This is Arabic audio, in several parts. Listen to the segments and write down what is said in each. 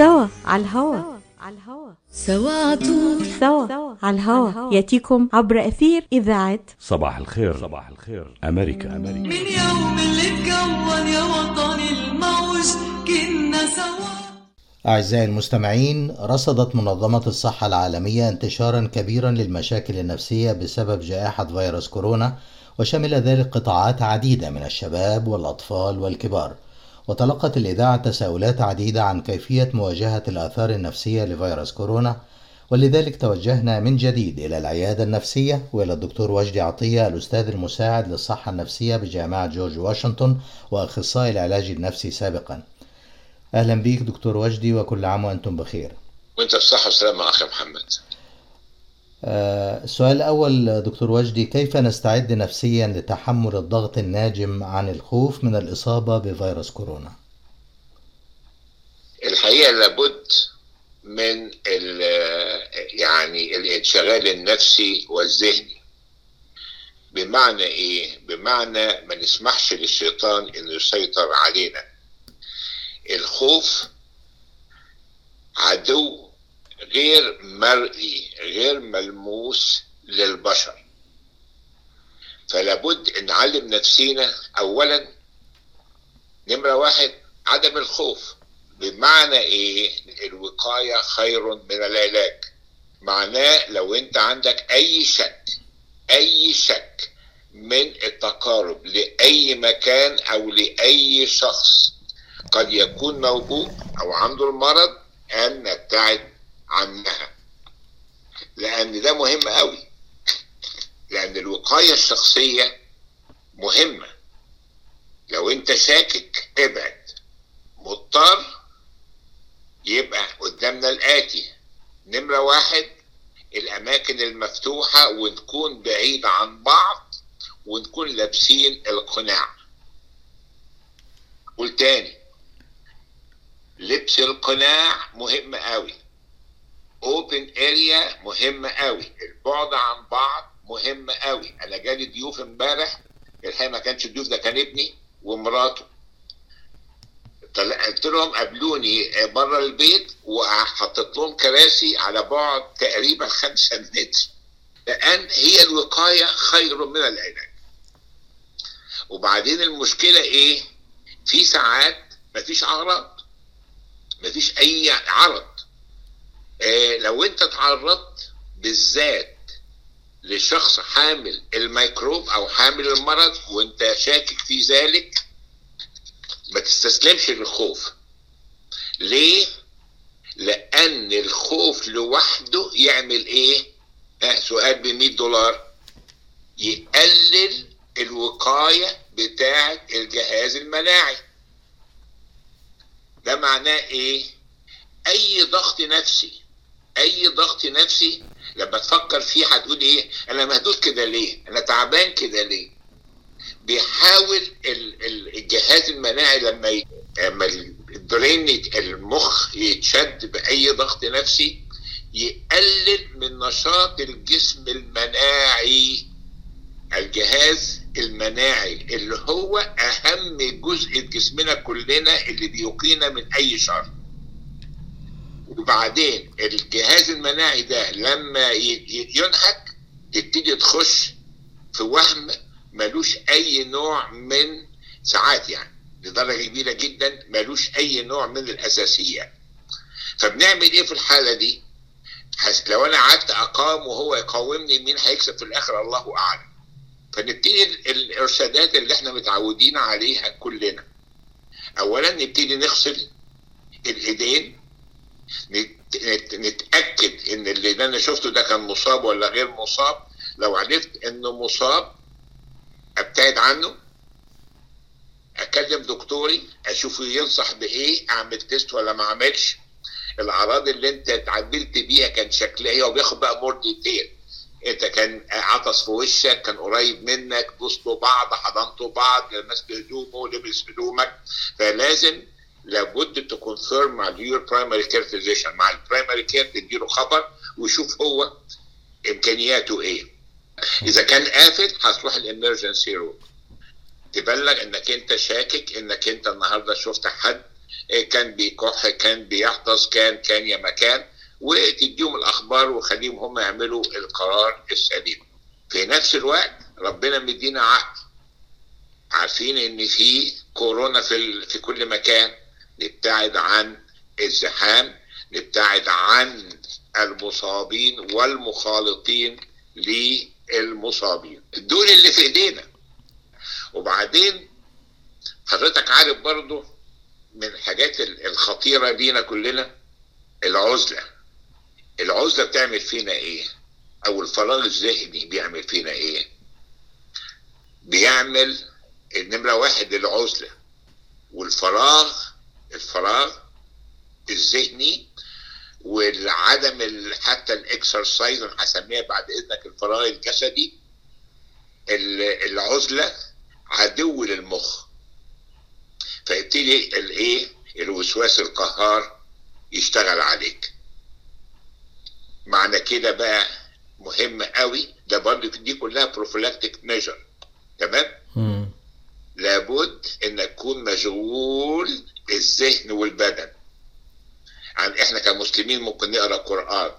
سوا على الهوا. على الهوا. سوا عطول سوا على الهوا. يأتيكم عبر أثير إذاعة صباح الخير. صباح الخير. أمريكا. أمريكا. من يوم اللي اتكون يا وطني الموج كنا سوا. أعزائي المستمعين رصدت منظمة الصحة العالمية انتشارا كبيرا للمشاكل النفسية بسبب جائحة فيروس كورونا وشمل ذلك قطاعات عديدة من الشباب والأطفال والكبار. وتلقت الإذاعة تساؤلات عديدة عن كيفية مواجهة الآثار النفسية لفيروس كورونا ولذلك توجهنا من جديد إلى العيادة النفسية وإلى الدكتور وجدي عطية الأستاذ المساعد للصحة النفسية بجامعة جورج واشنطن وأخصائي العلاج النفسي سابقا. أهلا بيك دكتور وجدي وكل عام وأنتم بخير. وأنت بصحة وسلامة أخي محمد. السؤال الأول دكتور وجدي كيف نستعد نفسيا لتحمل الضغط الناجم عن الخوف من الإصابة بفيروس كورونا؟ الحقيقة لابد من يعني الانشغال النفسي والذهني. بمعنى إيه؟ بمعنى ما نسمحش للشيطان إنه يسيطر علينا. الخوف عدو غير مرئي غير ملموس للبشر. فلابد نعلم نفسينا اولا نمرة واحد عدم الخوف. بمعنى إيه؟ الوقاية خير من العلاج. معناه لو أنت عندك أي شك أي شك من التقارب لأي مكان أو لأي شخص قد يكون موجود أو عنده المرض أن نبتعد عنها. لأن ده مهم قوي. لأن الوقاية الشخصية مهمة. لو أنت شاكك ابعد. مضطر يبقى قدامنا الآتي. نمرة واحد الأماكن المفتوحة ونكون بعيد عن بعض ونكون لابسين القناع. قول تاني. لبس القناع مهم قوي. open area مهم قوي. البعد عن بعض مهم قوي. أنا جالي ضيوف امبارح الحقيقة ما كانش الضيوف ده كان ابني ومراته. قلت لهم قابلوني بره البيت وحطيت لهم كراسي على بعد تقريبا خمسة متر. لأن هي الوقاية خير من العلاج. وبعدين المشكلة إيه؟ في ساعات مفيش أعراض. مفيش أي عرض. آه لو انت تعرضت بالذات لشخص حامل الميكروب أو حامل المرض وانت شاكك في ذلك ما تستسلمش للخوف. ليه؟ لأن الخوف لوحده يعمل إيه؟ ها سؤال ب 100 دولار. يقلل الوقاية بتاعة الجهاز المناعي. ده معناه إيه؟ أي ضغط نفسي أي ضغط نفسي لما تفكر فيه هتقول إيه؟ أنا مهدود كده ليه؟ أنا تعبان كده ليه؟ بيحاول ال- ال- الجهاز المناعي لما لما المخ يتشد بأي ضغط نفسي يقلل من نشاط الجسم المناعي. الجهاز المناعي اللي هو أهم جزء في جسمنا كلنا اللي بيقينا من أي شر. وبعدين الجهاز المناعي ده لما ينهك تبتدي تخش في وهم ملوش أي نوع من ساعات يعني لدرجة كبيرة جدا ملوش أي نوع من الأساسيات. فبنعمل إيه في الحالة دي؟ لو أنا قعدت أقام وهو يقاومني مين هيكسب في الآخر؟ الله أعلم. فنبتدي ال- الإرشادات اللي إحنا متعودين عليها كلنا. اولا نبتدي نغسل الإيدين نتأكد إن اللي أنا شفته ده كان مصاب ولا غير مصاب. لو عرفت إنه مصاب أبتعد عنه. أكلم دكتوري أشوفه ينصح بإيه أعمل test ولا ما أعملش. الأعراض اللي أنت اتعاملت بيها كان شكلها إيه وبياخد بقى more detail أنت كان عطس في وشك كان قريب منك بوستوا بعض حضنتوا بعض لمست هدومه لبس هدومك. فلازم لابد ت confirm مع ال your primary care physician مع ال primary care تديله خبر ويشوف هو إمكانياته إيه. إذا كان قافل هتروح ال emergency room تبلغ إنك أنت شاكك إنك أنت النهارده شفت حد آه، كان بيكح كان بيعطس كان كان يا مكان وتديهم الأخبار وخليهم هم يعملوا القرار السليم. في نفس الوقت ربنا مدينا عقل. عارفين إن في كورونا في في كل مكان. نبتعد عن الزحام نبتعد عن المصابين والمخالطين للمصابين. دول اللي في إيدينا. وبعدين حضرتك عارف برضو من الحاجات ال- الخطيرة لينا كلنا العزلة. العزلة بتعمل فينا إيه؟ أو الفراغ الذهني بيعمل فينا إيه؟ بيعمل النمرة واحد العزلة والفراغ الفراغ الذهني والعدم ال- حتى الإكسرسايز أنا هسميها بعد إذنك الفراغ الجسدي ال- العزلة عدو للمخ. فيبتدي الايه الوسواس القهار يشتغل عليك. معنى كده بقى مهم قوي ده برضه دي كلها prophylactic measure تمام. لابد إن تكون مشغول الذهن والبدن. عن إحنا كمسلمين ممكن نقرأ قرآن.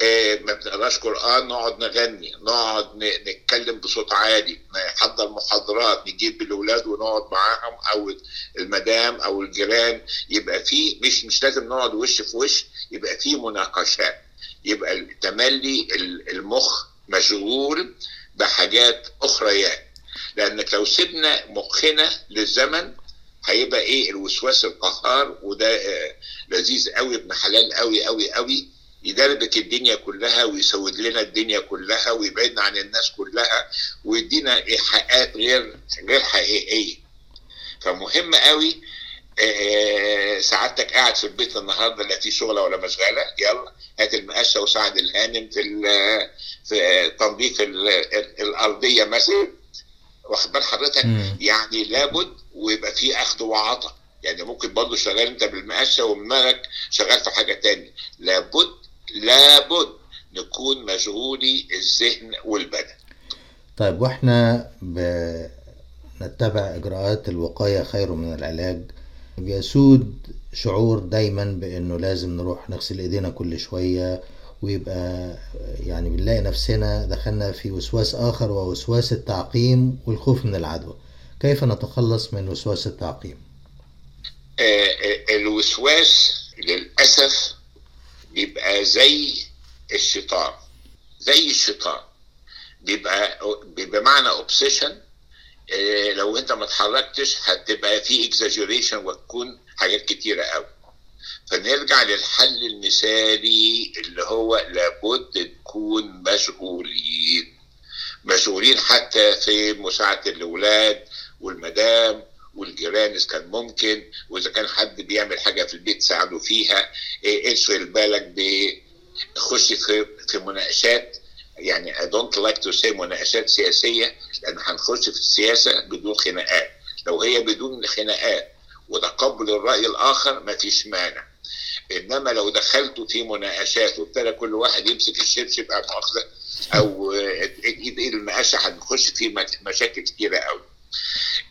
إيه ما بنقراش قرآن نقعد نغني نقعد نتكلم بصوت عالي. نحضر محاضرات نجيب الاولاد ونقعد معاهم أو المدام أو الجيران. يبقى في مش مش لازم نقعد وش في وش يبقى في مناقشات. يبقى التملي ال- المخ مشغول بحاجات اخريات لأنك لو سيبنا مخنا للزمن هيبقى إيه؟ الوسواس القهار وده آه، لذيذ قوي ابن حلال قوي قوي قوي يدربك الدنيا كلها ويسود لنا الدنيا كلها ويبعدنا عن الناس كلها ويدينا إيحاءات غير غير حقيقية. فمهم قوي آه، سعادتك قاعد في البيت النهارده لا في شغلة ولا مشغلة. يلا هات المقشة وساعد الهانم في في تنظيف ال- ال- الأرضية مثلا. واخد بال حضرتك؟ مم. يعني لابد ويبقى في أخذ وعطاء. يعني ممكن برضه شغال أنت بالمقشه ودماغك شغال في حاجة تانية. لابد لابد نكون مشغولي الذهن والبدن. طيب وإحنا بنتبع إجراءات الوقاية خير من العلاج. بيسود شعور دايما بإنه لازم نروح نغسل إيدينا كل شوية. ويبقى يعني بنلاقي نفسنا دخلنا في وسواس آخر ووسواس التعقيم والخوف من العدوى. كيف نتخلص من وسواس التعقيم؟ آه، آه، الوسواس للأسف بيبقى زي الشيطان زي الشيطان. بيبقى بمعنى obsession لو انت ما اتحركتش هتبقى في اكزاجيريشن وتكون حاجات كتيرة قوي. فنرجع للحل المثالي اللي هو لابد نكون مشغولين. مشغولين حتى في مساعدة الأولاد والمدام والجيران إذا كان ممكن وإذا كان حد بيعمل حاجة في البيت ساعده فيها. إيه، اشغل بالك بخش في في مناقشات. يعني I don't like to say مناقشات سياسية لأن هنخش في السياسة بدون خناقات. لو هي بدون خناقات وتقبل الرأي الآخر ما فيش مانع. إنما لو دخلتوا في مناقشات وابتدى كل واحد يمسك الشبشب أو مؤاخذه أو ايد ايد المقاشه هنخش في مشاكل كتيرة قوي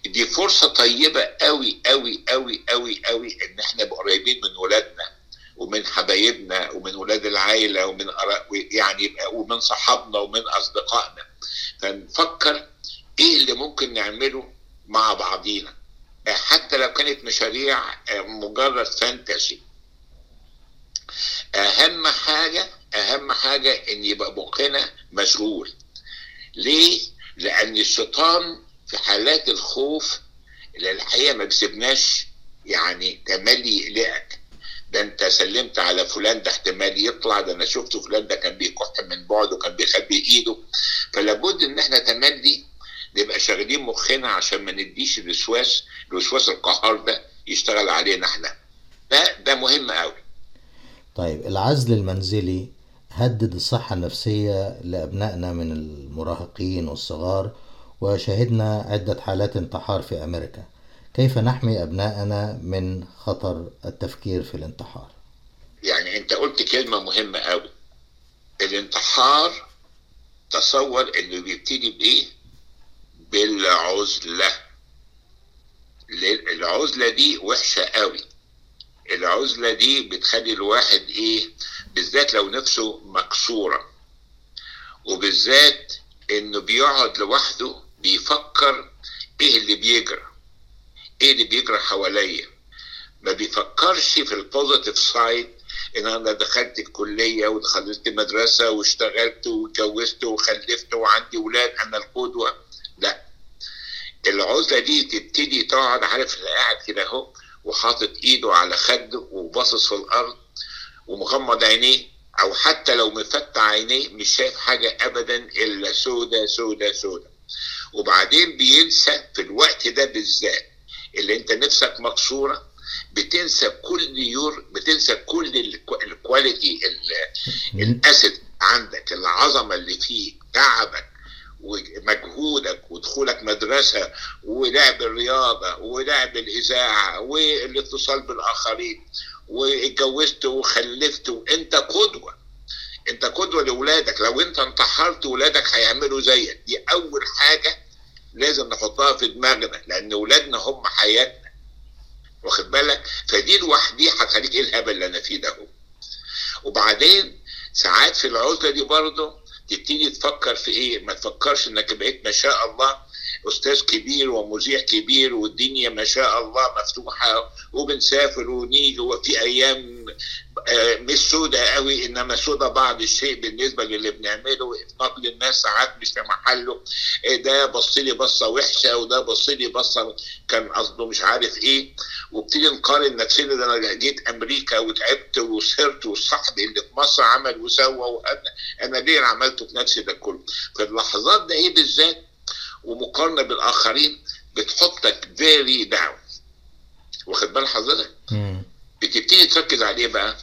دي فرصة طيبة قوي قوي قوي قوي قوي إن إحنا قريبين من ولادنا ومن حبايبنا ومن ولاد العائله ومن يعني ومن صحابنا ومن أصدقائنا. فنفكر إيه اللي ممكن نعمله مع بعضينا. حتى لو كانت مشاريع آه، مجرد فانتسي أهم حاجة أهم حاجة إن يبقى مخنا مشغول. ليه؟ لأن الشيطان في حالات الخوف اللي الحقيقة ما بيسيبناش يعني تملي يقلقك ده أنت سلمت على فلان ده احتمال يطلع ده أنا شفت فلان ده كان بيكح من بعد وكان بيخبي إيده. فلابد إن إحنا تملي نبقى شغالين مخنا عشان ما نديش الوسواس الوسواس القهار ده يشتغل علينا إحنا. ده ده مهم قوي. طيب العزل المنزلي هدد الصحة النفسية لأبنائنا من المراهقين والصغار وشهدنا عدة حالات انتحار في أمريكا. كيف نحمي أبنائنا من خطر التفكير في الانتحار؟ يعني انت قلت كلمة مهمة قوي. الانتحار تصور انه بيبتدي بإيه؟ بالعزلة. العزلة دي وحشة قوي. العزلة دي بتخلي الواحد إيه؟ بالذات لو نفسه مكسورة. وبالذات إنه بيقعد لوحده بيفكر إيه اللي بيجرى؟ إيه اللي بيجرى حواليا؟ ما بيفكرش في ال positive side إن أنا دخلت الكلية ودخلت مدرسه واشتغلت واتجوزت وخلفت وعندي ولاد أنا القدوة. لا. العزلة دي تبتدي تقعد عارف اللي قاعد كده اهو وحاطط ايده على خده وباصص في الأرض ومغمض عينيه أو حتى لو مفتح عينيه مش شايف حاجة ابدا إلا سودة سودة سودة. وبعدين بينسى في الوقت ده بالذات اللي أنت نفسك مكسورة بتنسى كل your بتنسى كل ال qua- ال quality ال- ال asset عندك العظمة اللي فيك تعبك ومجهودك ودخولك مدرسة ولعب الرياضة ولعب الإذاعة والاتصال بالآخرين واتجوزت وخلفت وانت قدوة. انت قدوة لأولادك لو انت انتحرت ولادك هيعملوا زيك. دي أول حاجة لازم نحطها في دماغنا لأن أولادنا هم حياتنا. واخد بالك؟ فدي لوحدي هتخليك إيه الهبل اللي أنا فيه ده. وبعدين ساعات في العزلة دي برضه تبتدي تفكر في إيه؟ ما تفكرش إنك بقيت ما شاء الله أستاذ كبير ومذيع كبير والدنيا ما شاء الله مفتوحة وبنسافر ونيجي وفي أيام آه، مش سودة قوي إنما سودة بعض الشيء بالنسبة للي بنعمله. نقل الناس ساعات مش في محله. آه، ده بص لي بصة وحشة وده بص لي بصة كان قصده مش عارف إيه. وابتدي نقارن نفسنا ده أنا جيت أمريكا وتعبت وسهرت وصاحبي اللي في مصر عمل وسوى وأنا أنا ليه عملته في نفسي ده كله؟ في اللحظات ده إيه بالذات؟ ومقارنة بالآخرين بتحطك very down واخد بال حضرتك. بتبتدي تركز على إيه بقى؟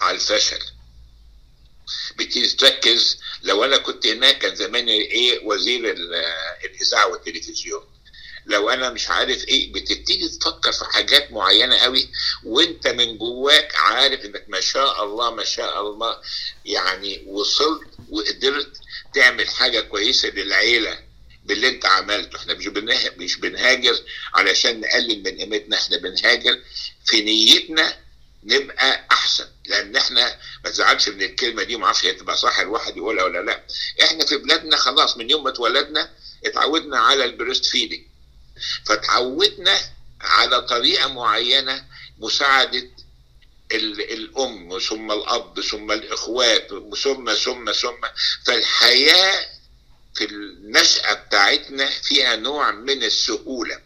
على الفشل. بتبتدي تركز. لو أنا كنت هناك كان زماني إيه وزير ال- الإذاعة والتلفزيون. لو أنا مش عارف إيه بتبتدي تفكر في حاجات معينة قوي وأنت من جواك عارف إنك ما شاء الله ما شاء الله يعني وصلت وقدرت تعمل حاجة كويسة للعيلة باللي انت عملته. إحنا مش. مش بنهاجر علشان نقلل من قيمتنا إحنا بنهاجر في نيتنا نبقى أحسن. لأن إحنا ما تزعلش من الكلمة دي ما أعرفش هي تبقى صح الواحد يقولها ولا لأ. إحنا في بلادنا خلاص من يوم ما اتولدنا اتعودنا على ال breast feeding. فتعودنا على طريقة معينة مساعدة الأم ثم الأب ثم الإخوات ثم ثم ثم فالحياة في النشأة بتاعتنا فيها نوع من السهولة.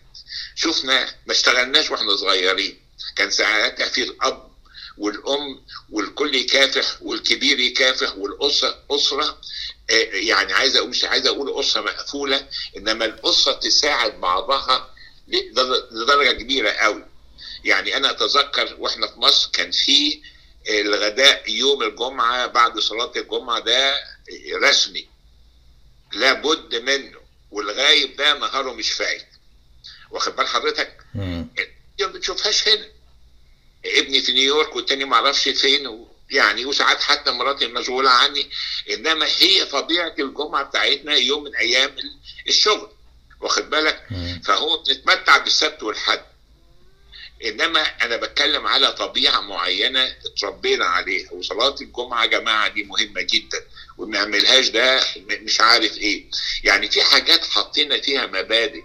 شفنا ما اشتغلناش وإحنا صغيرين كان ساعتها في الأب والأم والكل يكافح والكبير يكافح والأسرة أسرة آه، يعني عايز أقول مش عايز أقول أسرة مقفولة إنما الأسرة تساعد بعضها لدر- لدرجة كبيرة قوي. يعني أنا أتذكر وإحنا في مصر كان في الغداء يوم الجمعة بعد صلاة الجمعة ده رسمي. لابد منه والغايب ده نهاره مش فايت. واخد بال حضرتك؟ ما بتشوفهاش هنا. ابني في نيويورك والتاني ما أعرفش فين و... يعني وساعات حتى مراتي مشغوله عني. إنما هي طبيعة الجمعة بتاعتنا يوم من أيام ال- الشغل. واخد بالك. فهو بنتمتع بالسبت والحد. إنما أنا بتكلم على طبيعة معينة اتربينا عليها وصلاة الجمعة يا جماعة دي مهمة جدا وما نعملهاش ده مش عارف إيه. يعني في حاجات حطينا فيها مبادئ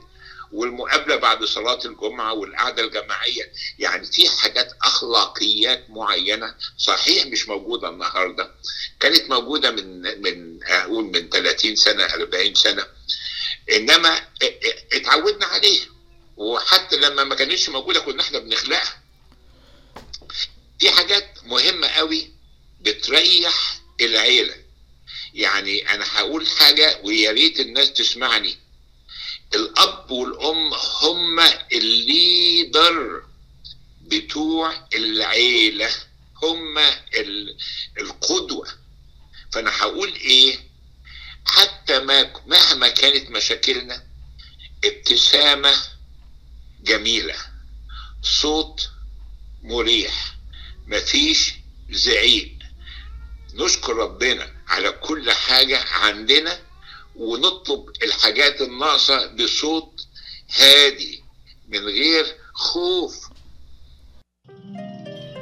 والمقابلة بعد صلاة الجمعة والقعدة الجماعية يعني في حاجات أخلاقيات معينة صحيح مش موجودة النهارده كانت موجودة من من أقول من 30 سنة 40 سنة إنما اتعودنا عليها. وحتى لما ما كانتش موجودة كنا إحنا بنخلقها. في حاجات مهمة قوي بتريح العيلة. يعني أنا هقول حاجة ويا ريت الناس تسمعني. الأب والأم هم الليدر بتوع العيلة. هم ال- القدوة. فأنا هقول إيه؟ حتى ما مهما كانت مشاكلنا ابتسامة جميلة. صوت مريح. مفيش زعيق. نشكر ربنا على كل حاجة عندنا ونطلب الحاجات الناقصة بصوت هادي من غير خوف.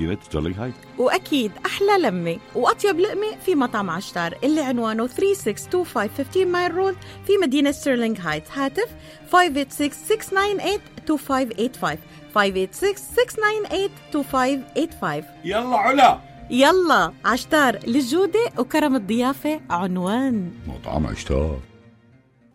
مدينة ستيرلينغ هايت وأكيد أحلى لمة وأطيب لقمة في مطعم عشتار اللي عنوانه 3625 15 Mile Road في مدينة ستيرلينغ هايتس هاتف 586-698-2585 586-698-2585 يلا علا. يلا عشتار للجودة وكرم الضيافة عنوان. مطعم عشتار.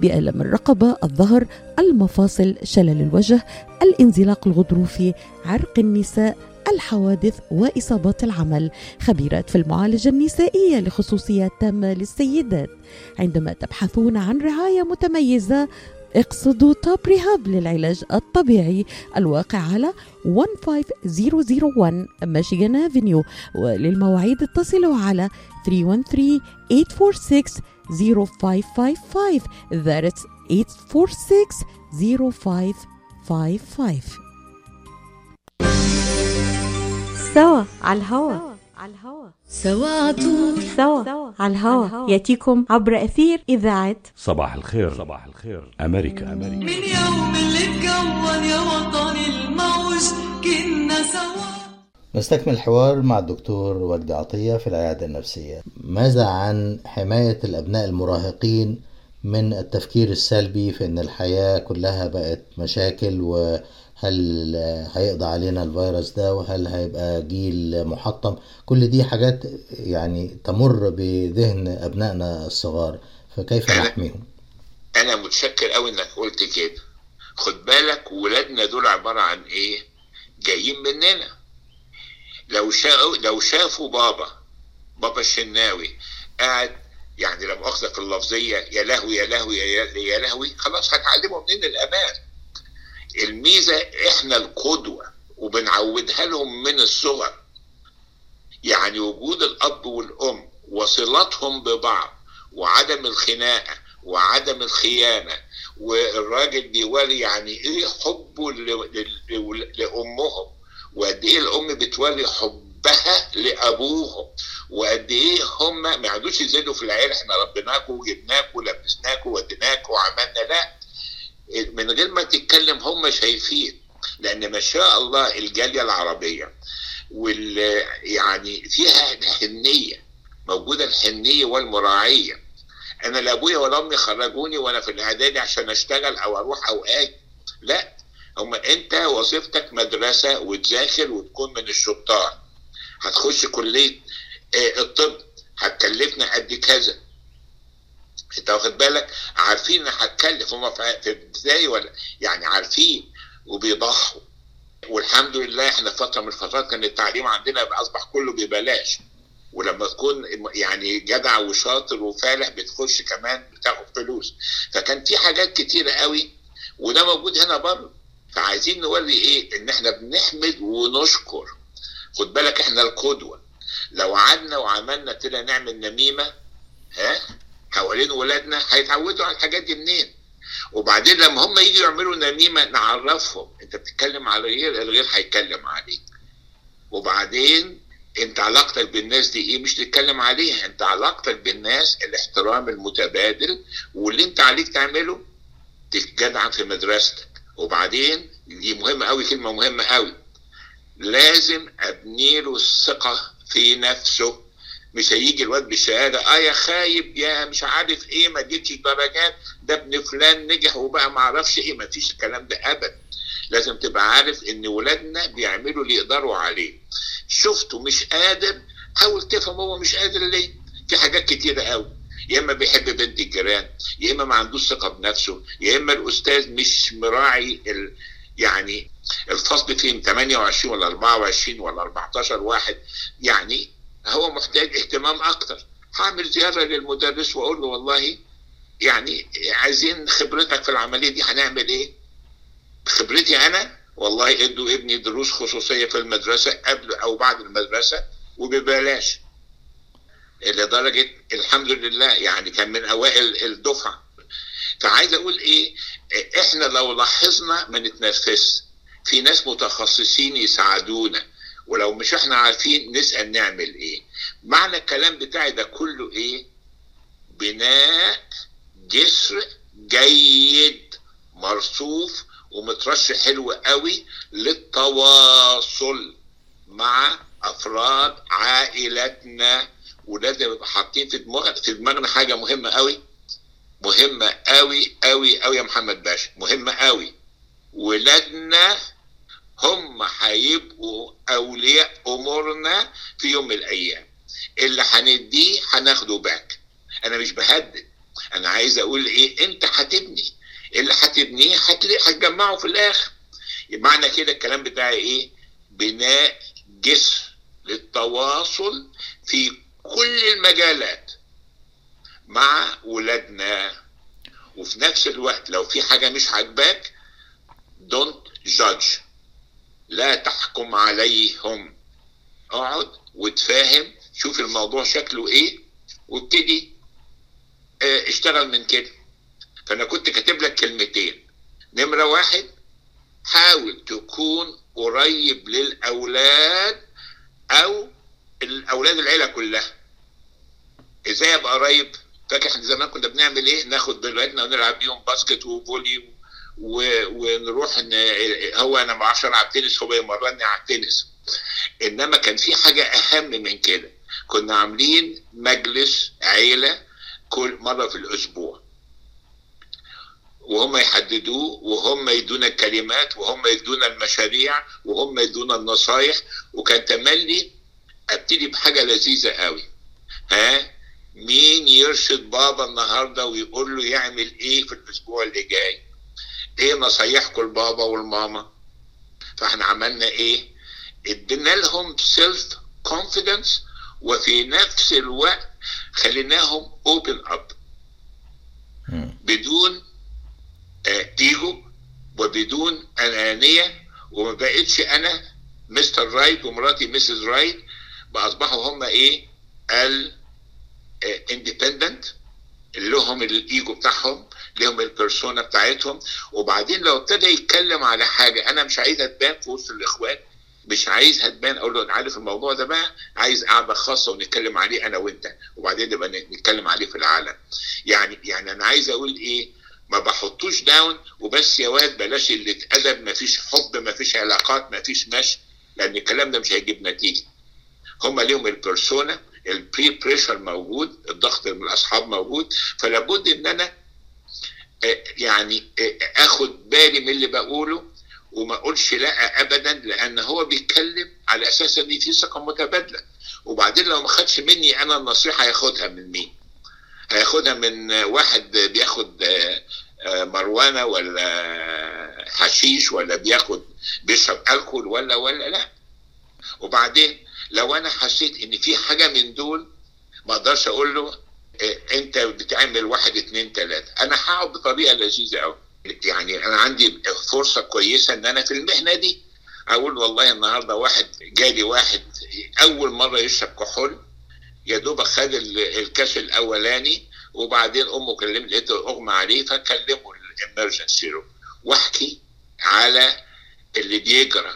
بألم الرقبة، الظهر، المفاصل، شلل الوجه، الانزلاق الغضروفي، عرق النساء، الحوادث وإصابات العمل. خبيرات في المعالجة النسائية لخصوصيات تامة للسيدات. عندما تبحثون عن رعاية متميزة اقصدوا توب ريهاب للعلاج الطبيعي. الواقع على 15001 ميشيغان افنيو وللمواعيد اتصلوا على 313 846 0555 That's 846 0555 سوا على الهوا على الهوا. سوا عطول سوا على الهوا. يأتيكم عبر أثير إذاعة صباح الخير. صباح الخير. أمريكا. أمريكا. من يوم اللي اتكون يا وطني الموج كنا سوا. نستكمل الحوار مع الدكتور وجدي عطية في العيادة النفسية. ماذا عن حماية الأبناء المراهقين من التفكير السلبي في أن الحياة كلها بقت مشاكل وهل هيقضى علينا الفيروس ده وهل هيبقى جيل محطم؟ كل دي حاجات يعني تمر بذهن أبنائنا الصغار فكيف نحميهم؟ أنا متشكر قوي إنك قلت كده. خد بالك ولادنا دول عبارة عن إيه؟ جايين مننا. لو شافوا لو شافوا بابا بابا الشناوي قاعد يعني لما أخذك اللفظية يا لهوي يا لهوي يا لهوي خلاص هتعلموا منين الأمان. الميزة إحنا القدوة وبنعودها لهم من الصغر. يعني وجود الأب والأم وصلاتهم ببعض وعدم الخناقة وعدم الخيانة والراجل بيوري يعني إيه حبه لأمهم. وقد إيه الأم بتوري حبها لأبوهم؟ وقد إيه هم ما يقعدوش يزيدوا في العيال إحنا ربيناكم وجبناكم ولبسناكم وديناكم وعملنا لا. من غير ما تتكلم هم شايفين لأن ما شاء الله الجالية العربية وال يعني فيها الحنية موجودة الحنية والمراعية. أنا لا ابويا ولا أمي خرجوني وأنا في الإعدادي عشان أشتغل أو أروح أو أجي لا. هم أنت وظيفتك مدرسة وتذاكر وتكون من الشطار. هتخش كلية آه، الطب هتكلفنا قد كذا. أنت واخد بالك؟ عارفين هتكلف. هم في ابتدائي ولا؟ يعني عارفين وبيضحوا. والحمد لله إحنا فترة من الفترات كان التعليم عندنا أصبح كله ببلاش. ولما تكون يعني جدع وشاطر وفالح بتخش كمان بتاخد فلوس. فكان في حاجات كتيرة قوي وده موجود هنا برضه. فعايزين نوري إيه؟ إن إحنا بنحمد ونشكر. خد بالك إحنا القدوة. لو قعدنا وعملنا كده نعمل نميمة ها؟ حوالين ولادنا هيتعودوا على الحاجات دي منين؟ وبعدين لما هم يجوا يعملوا نميمة نعرفهم. أنت بتتكلم على غير الغير هيتكلم عليك. وبعدين أنت علاقتك بالناس دي إيه؟ مش تتكلم عليها. أنت علاقتك بالناس الاحترام المتبادل واللي أنت عليك تعمله تتجدع في مدرستك. وبعدين دي مهمة قوي كلمة مهمة قوي لازم أبني له الثقة في نفسه. مش هيجي الواد بالشهادة آه يا خايب يا مش عارف إيه ما جبتش درجات ده ابن فلان نجح وبقى ما أعرفش إيه. ما فيش الكلام ده ابدا. لازم تبقى عارف إن ولادنا بيعملوا اللي يقدروا عليه. شفته مش قادر حاول تفهم هو مش قادر ليه. في حاجات كتيرة قوي يا إما بيحب بنت الجيران يا إما ما عندوش ثقة بنفسه يا إما الأستاذ مش مراعي ال... يعني الفصل فيهم 28 ولا 24 ولا 14 واحد يعني هو محتاج اهتمام أكتر. هعمل زيارة للمدرس وأقول له والله يعني عايزين خبرتك في العملية دي هنعمل إيه؟ خبرتي أنا؟ والله إدوا ابني دروس خصوصية في المدرسة قبل أو بعد المدرسة وببلاش. لدرجة الحمد لله يعني كان من أوائل الدفعة. فعايز أقول إيه إحنا لو لاحظنا ما نتنفس في ناس متخصصين يساعدونا ولو مش إحنا عارفين نسأل نعمل إيه. معنى الكلام بتاعي ده كله إيه؟ بناء جسر جيد مرصوف ومترش حلو قوي للتواصل مع أفراد عائلتنا. ولازم يبقى حاطين في دماغنا في دماغنا حاجة مهمة قوي. مهمة قوي قوي قوي يا محمد باشا. مهمة قوي. ولادنا هم هيبقوا أولياء أمورنا في يوم من الأيام. اللي هنديه هناخده باك أنا مش بهدد. أنا عايز أقول إيه؟ أنت هتبني. اللي هتبنيه هتجمعه في الآخر. معنى كده الكلام بتاعي إيه؟ بناء جسر للتواصل في كل المجالات مع ولادنا. وفي نفس الوقت لو في حاجة مش عاجباك don't judge. لا تحكم عليهم. اقعد وتفاهم شوف الموضوع شكله إيه وابتدي آه اشتغل من كده. فأنا كنت كاتب لك كلمتين. نمرة واحد حاول تكون قريب للأولاد أو الأولاد العيلة كلها. إزاي أبقى قريب؟ فاكر إحنا زمان كنا بنعمل إيه؟ ناخد بلادنا ونلعب بيهم باسكت وفولي. ونروح ن... هو أنا ما بعرفش ألعب تنس هو يمرني على التنس. إنما كان في حاجة أهم من كده. كنا عاملين مجلس عيلة كل مرة في الأسبوع. وهم يحددوه وهم يدونا الكلمات وهم يدونا المشاريع وهم يدونا النصايح. وكان تملي أبتدي بحاجة لذيذة قوي. ها؟ مين يرشد بابا النهارده ويقول له يعمل إيه في الأسبوع اللي جاي؟ إيه نصايحكم لبابا والماما؟ فإحنا عملنا إيه؟ ادينا لهم self confidence وفي نفس الوقت خليناهم open up بدون ايجو وبدون أنانية وما بقتش أنا Mr. Right ومراتي Mrs. Right بقى اصبحوا هم إيه؟ ال independent لهم الإيجو بتاعهم لهم ال persona بتاعتهم. وبعدين لو ابتدى يتكلم على حاجة أنا مش عايزها تبان في وسط الاخوات مش عايزها تبان أقول له عارف الموضوع ده بقى عايز قعده خاصة ونتكلم عليه أنا وأنت. وبعدين نبقى نتكلم عليه في العالم. يعني يعني أنا عايز أقول إيه ما بحطوش down وبس يا واد بلاش اللي اتقلب ما فيش حب ما فيش علاقات ما فيش مشي لأن الكلام ده مش هيجيب نتيجة. هم ليهم ال persona ال peer pressure موجود الضغط من الأصحاب موجود فلا بد إن أنا يعني آخد بالي من اللي بقوله وما أقولش لا ابدا لأن هو بيتكلم على أساس إن في ثقة متبادلة وبعدين لو ما خدش مني أنا النصيحة هياخدها من مين؟ هياخدها من واحد بياخد مروانة ولا حشيش ولا بياخد بيشرب ألكول ولا ولا لا وبعدين لو أنا حسيت ان في حاجة من دول ما أقدرش أقول له انت بتعمل واحد اتنين تلاتة. أنا هقعد بطريقة لذيذة قوي يعني أنا عندي فرصة كويسة ان أنا في المهنة دي أقول والله النهارده واحد جالي واحد اول مرة يشرب كحول يا دوبك خد الكاس الاولاني وبعدين امه كلمت لقيته اغمى عليه فكلموا الامرجنسي روم واحكي على اللي بيجرى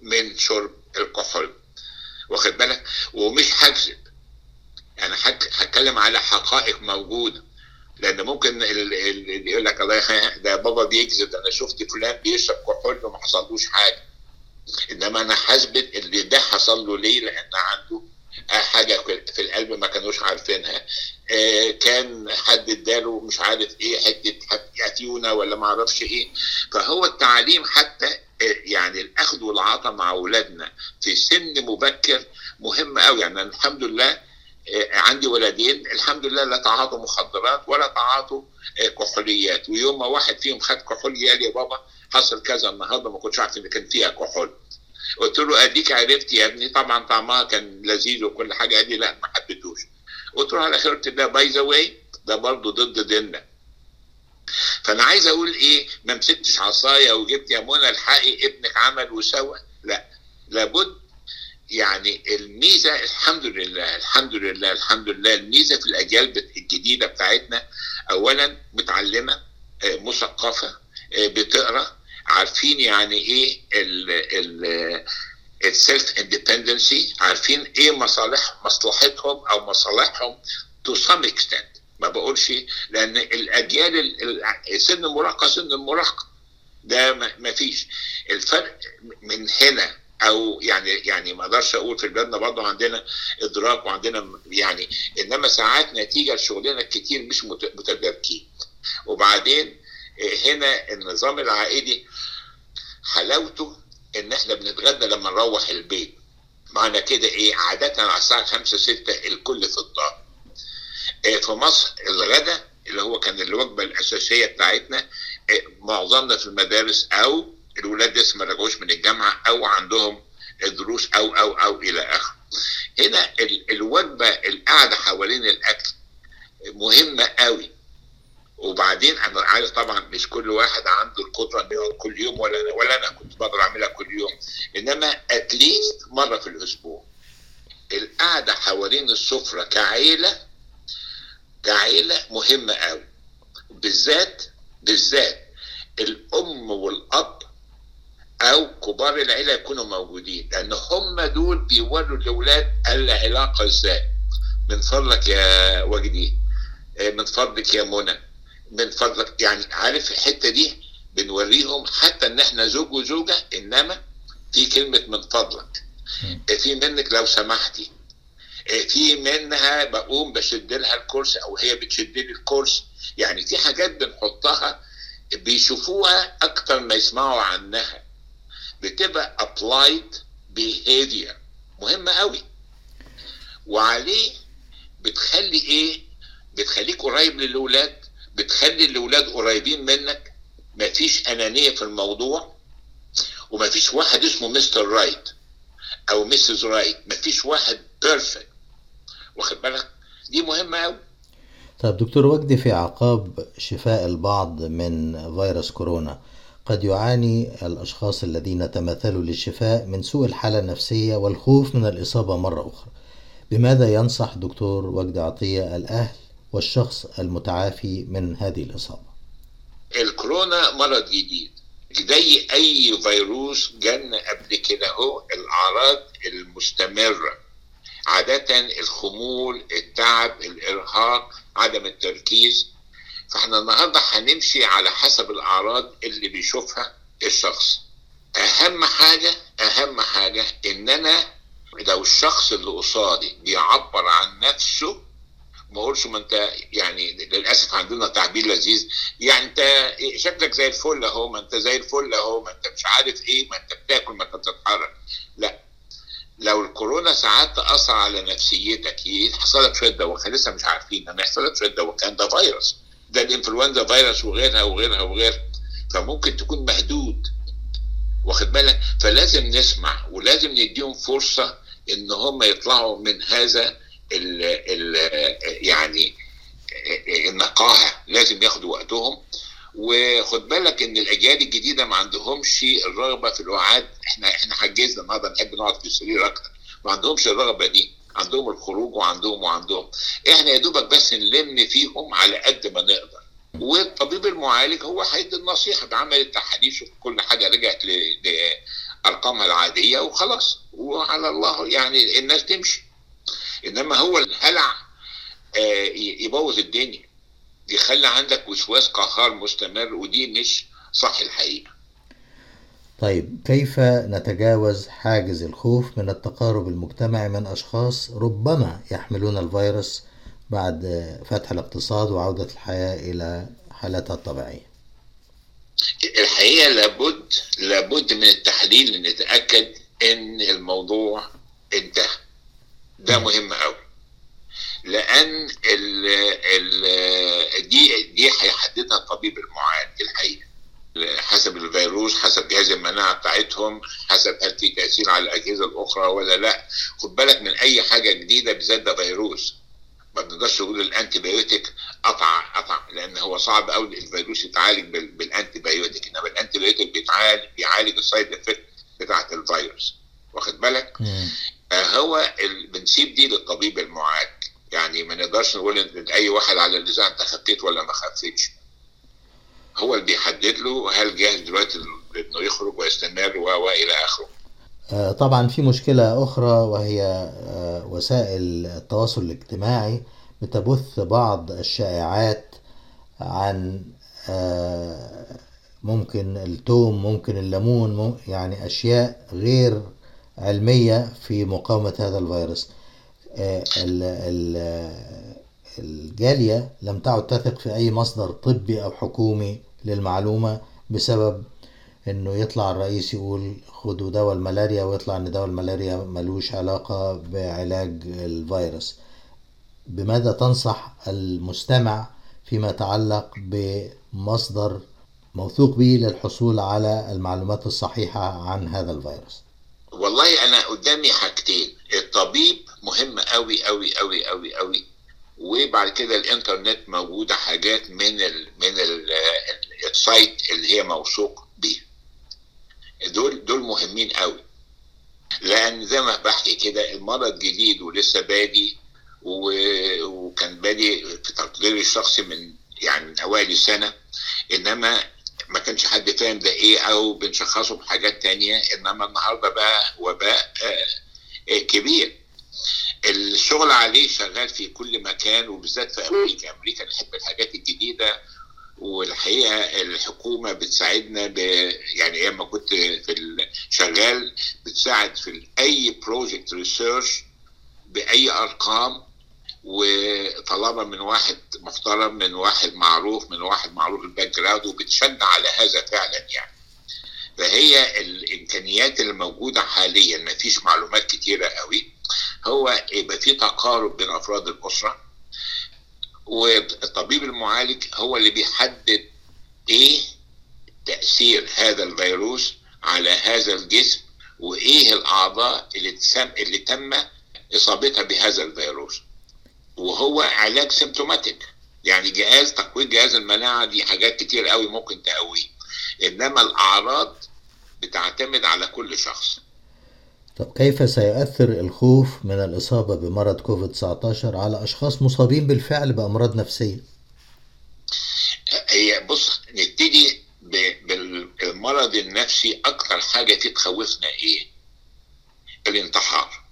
من شرب الكحول. واخد بالك؟ ومش هكذب. يعني هتكلم على حقائق موجودة. لأن ممكن اللي يقول لك الله ده بابا بيكذب أنا شفت فلان بيشرب كحول وما حصلوش حاجة. إنما أنا حاسبت اللي ده حصل له ليه؟ لأن عنده حاجة في القلب ما كانوش عارفينها. آه كان حد اداله مش عارف إيه حتة اتيونه ولا ما أعرفش إيه. فهو التعليم حتى يعني الأخذ والعطاء مع أولادنا في سن مبكر مهم قوي يعني الحمد لله آه، عندي ولدين الحمد لله لا تعاطوا مخدرات ولا تعاطوا آه، كحوليات. ويوم ما واحد فيهم خد كحول قال يا بابا حصل كذا النهارده ما كنتش عارف إن كان فيها كحول. قلت له أديك عرفت يا ابني طبعا طعمها كان لذيذ وكل حاجة. قال لي لا ما حبيتوش قلت له على خير ده by the way ده برضه ضد ديننا. فانا عايز أقول إيه ما مسكتش عصاية وجبت يا منى الحقي ابنك عمل وسوى. لا لابد يعني الميزة الحمد لله الحمد لله الحمد لله الميزة في الأجيال الجديدة بتاعتنا اولا متعلمة آه، مثقفة آه، بتقرأ عارفين يعني إيه ال ال ال self independency عارفين إيه مصالح مصلحتهم أو مصالحهم to some extent ما بقولش لأن الأجيال ال- ال- سن المراهقة سن المراهقة. ده ما فيش. الفرق من هنا أو يعني يعني ما أقدرش أقول في بلادنا برضه عندنا إدراك وعندنا يعني إنما ساعات نتيجة لشغلنا الكتير مش مت- متداركين. وبعدين هنا النظام العائلي حلاوته إن إحنا بنتغدى لما نروح البيت. معنى كده إيه؟ عادة على الساعة 5 6 الكل في الدار. في مصر الغدا اللي هو كان الوجبة الأساسية بتاعتنا آه، معظمنا في المدارس أو الولاد لسه ما رجعوش من الجامعة أو عندهم دروس أو أو أو إلى آخره. هنا ال- الوجبة القعدة حوالين الأكل مهمة قوي. وبعدين أنا عارف طبعا مش كل واحد عنده القدرة إنه يقعد كل يوم ولا أنا ولا أنا كنت بقدر أعملها كل يوم. إنما اتليست مرة في الأسبوع. القعده حوالين السفرة كعيلة كعيله مهمة قوي. بالذات بالذات الأم والأب أو كبار العيلة يكونوا موجودين لأن هم دول بيوروا الأولاد العلاقة إزاي. من فضلك يا وجدي آه، من فضلك يا منى من فضلك يعني عارف الحتة دي؟ بنوريهم حتى إن إحنا زوج وزوجة إنما في كلمة من فضلك. في منك لو سمحتي في منها بقوم بشد لها الكرسي أو هي بتشد لي الكرسي يعني في حاجات بنحطها بيشوفوها أكتر ما يسمعوا عنها. بتبقى applied behavior. مهمه قوي. وعليه بتخلي إيه؟ بتخليك قريب للاولاد بتخلي الاولاد قريبين منك. مفيش أنانية في الموضوع. ومفيش واحد اسمه Mister Right أو Misses Right مفيش واحد perfect واخد بالك؟ دي مهمة قوي طيب دكتور وجدي في أعقاب شفاء البعض من فيروس كورونا. قد يعاني الأشخاص الذين تمثلوا للشفاء من سوء الحالة النفسية والخوف من الإصابة مرة أخرى. بماذا ينصح دكتور وجدي عطية الأهل والشخص المتعافي من هذه الإصابة؟ الكورونا مرض جديد زي أي فيروس جالنا قبل كده أهو الأعراض المستمرة. عادة الخمول التعب الإرهاق عدم التركيز. فإحنا النهارده هنمشي على حسب الأعراض اللي بيشوفها الشخص. أهم حاجة أهم حاجة إن أنا لو الشخص اللي قصادي بيعبر عن نفسه ما أقولش ما أنت يعني للأسف عندنا تعبير لذيذ. يعني أنت شكلك زي الفل أهو ما أنت زي الفل أهو ما أنت مش عارف إيه ما أنت بتاكل ما أنت بتتحرك. لا لو الكورونا ساعات تاثر على نفسيتك يحصل لك شوية دوخان لسه مش عارفين. أنا يحصل لك شوية دوخان ده فيروس. ده الإنفلونزا فيروس وغيرها وغيرها وغيرها. فممكن تكون مهدود. واخد بالك؟ فلازم نسمع ولازم نديهم فرصة إن هم يطلعوا من هذا ال ال يعني النقاهة. لازم ياخدوا وقتهم. وخد بالك إن الأجيال الجديدة ما عندهمش الرغبة في الوعاد إحنا إحنا حجزنا النهارده نحب نقعد في السرير أكتر. ما عندهمش الرغبة دي. عندهم الخروج وعندهم وعندهم. إحنا يا دوبك بس نلم فيهم على قد ما نقدر. والطبيب المعالج هو هيدي النصيحة. بعمل التحاليل شوف كل حاجة رجعت لارقامها العادية وخلاص. وعلى الله يعني الناس تمشي. إنما هو الهلع آه يبوظ الدنيا. يخلي عندك وسواس قهار مستمر ودي مش صح الحقيقة. طيب كيف نتجاوز حاجز الخوف من التقارب المجتمعي من أشخاص ربما يحملون الفيروس بعد فتح الاقتصاد وعودة الحياة إلى حالتها الطبيعية؟ الحقيقة لابد لابد من التحليل لنتأكد إن الموضوع انتهى. ده مهم قوي لأن ال ال دي دي هيحددها الطبيب المعالج الحقيقة حسب الفيروس حسب جهاز المناعة بتاعتهم حسب هل في تأثير على الأجهزة الأخرى ولا لأ. خد بالك من أي حاجة جديدة بالذات ده فيروس. ما بنقدرش نقول ال antibiotic قطع قطع لأن هو صعب قوي الفيروس يتعالج بال- بال antibiotic إنما ال antibiotic بيتعالج بيعالج ال side effect بتاعت الفيروس. واخد بالك. آه، هو بنسيب دي للطبيب المعالج يعني ما نقدرش نقول إن أي واحد على اللسان أنت خفيت ولا ما خفيتش هو اللي بيحدد له هل جاهز دلوقتي إنه يخرج ويستمر و و إلى آخره. آه، طبعا في مشكلة أخرى وهي آه، وسائل التواصل الاجتماعي. بتبث بعض الشائعات عن آه، ممكن التوم ممكن الليمون يعني أشياء غير علمية في مقاومة هذا الفيروس. ال- ال- الجالية لم تعد تثق في أي مصدر طبي أو حكومي للمعلومة بسبب إنه يطلع الرئيس يقول خدوا دواء الملاريا ويطلع إن دواء الملاريا ملوش علاقة بعلاج الفيروس. بماذا تنصح المستمع فيما يتعلق بمصدر موثوق به للحصول على المعلومات الصحيحة عن هذا الفيروس؟ والله أنا قدامي حاجتين الطبيب مهم قوي قوي قوي قوي قوي. وبعد كده الإنترنت موجودة حاجات من ال من ال ال site اللي هي موثوق بيها. دول دول مهمين قوي. لأن زي ما بحكي كده المرض جديد ولسه بادي وكان بادي في تقديري الشخصي من يعني من أوائل إنما ما كانش حد فاهم ده إيه أو بنشخصه بحاجات تانية. إنما النهارده بقى وباء آه، آه، كبير. الشغل عليه شغال في كل مكان وبالذات في أمريكا. أمريكا نحب الحاجات الجديدة والحقيقة الحكومة بتساعدنا ب يعني أيام ما كنت في ال- شغال بتساعد في أي project research بأي أرقام وطلبها من واحد محترم من واحد معروف من واحد معروف ال background وبتشجع على هذا فعلا يعني. فهي الإمكانيات اللي موجودة حاليا ما فيش معلومات كتيرة قوي. هو يبقى في تقارب بين أفراد الأسرة والطبيب المعالج هو اللي بيحدد إيه تأثير هذا الفيروس على هذا الجسم وإيه الأعضاء اللي تسم اللي تم إصابتها بهذا الفيروس. وهو علاج سيمتوماتيك يعني جهاز تقوية جهاز المناعة دي حاجات كتير قوي ممكن تقويه. إنما الأعراض بتعتمد على كل شخص. طب كيف سيؤثر الخوف من الإصابة بمرض كوفيد 19 على أشخاص مصابين بالفعل بأمراض نفسية؟ هي بص نبتدي بالمرض النفسي أكتر حاجة فيه تخوفنا إيه؟ الانتحار.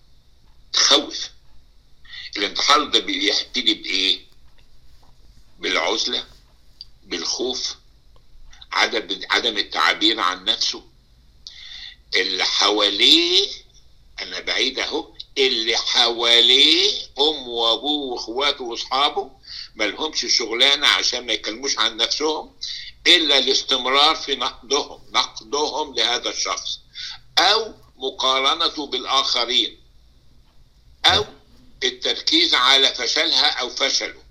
تخوف. الانتحار ده بيبتدي بإيه؟ بالعزلة بالخوف عدم عدم التعبير عن نفسه. اللي حواليه أنا بعيد اهو اللي حواليه امه وابوه وإخواته وأصحابه ملهمش شغلانة عشان ما يكلموش عن نفسهم إلا الاستمرار في نقدهم نقدهم لهذا الشخص أو مقارنته بالآخرين أو التركيز على فشلها أو فشله.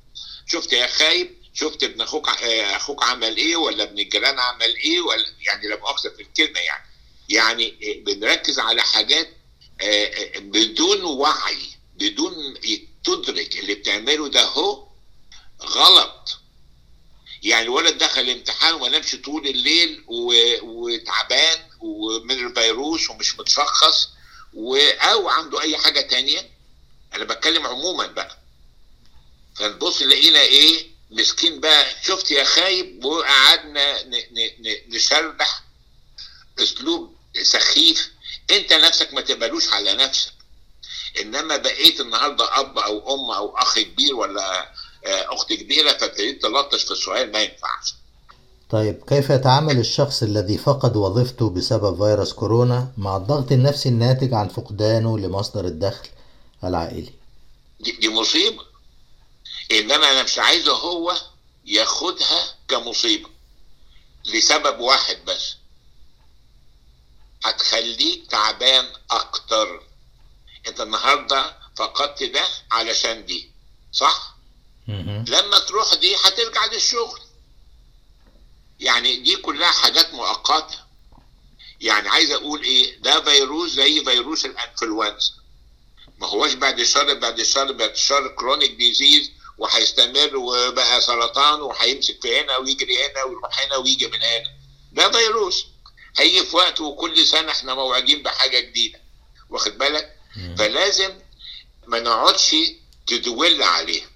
شفت يا خايب؟ شفت ابن أخوك أخوك عمل إيه ولا ابن الجيران عمل إيه ولا يعني لا مؤاخذة في الكلمة يعني. يعني بنركز على حاجات بدون وعي بدون تدرك اللي بتعمله ده هو غلط. يعني الولد دخل امتحان وما نامش طول الليل وتعبان ومن الفيروس ومش متشخص. أو عنده أي حاجة تانية. أنا بتكلم عموما بقى. فنبص لقينا إيه؟ مسكين بقى. شفت يا خايب؟ وقعدنا ن... ن... ن... نشرح أسلوب سخيف. انت نفسك ما تقبلوش على نفسك. انما بقيت النهارده اب أو ام أو اخ كبير ولا آه، اخت كبيره فابتديت تلطش في السؤال ما ينفعش. طيب كيف يتعامل الشخص الذي فقد وظيفته بسبب فيروس كورونا مع الضغط النفسي الناتج عن فقدانه لمصدر الدخل العائلي؟ دي, دي مصيبة. انما أنا مش عايزه هو ياخدها كمصيبة. لسبب واحد بس. هتخليك تعبان أكتر. أنت النهارده فقدت ده علشان دي صح. لما تروح دي هترجع للشغل. يعني دي كلها حاجات مؤقتة. يعني عايز أقول إيه؟ ده فيروس زي فيروس الإنفلونزا. ما هوش بعد شهر بعد شهر بعد شهر chronic disease وهيستمر وبقى سرطان وهيمسك في هنا ويجري هنا ويروح هنا ويجي من هنا. ده فيروس. هيجي في وقت وكل سنة إحنا موعدين بحاجة جديدة. واخد بالك؟ فلازم ما نقعدش تدول عليها.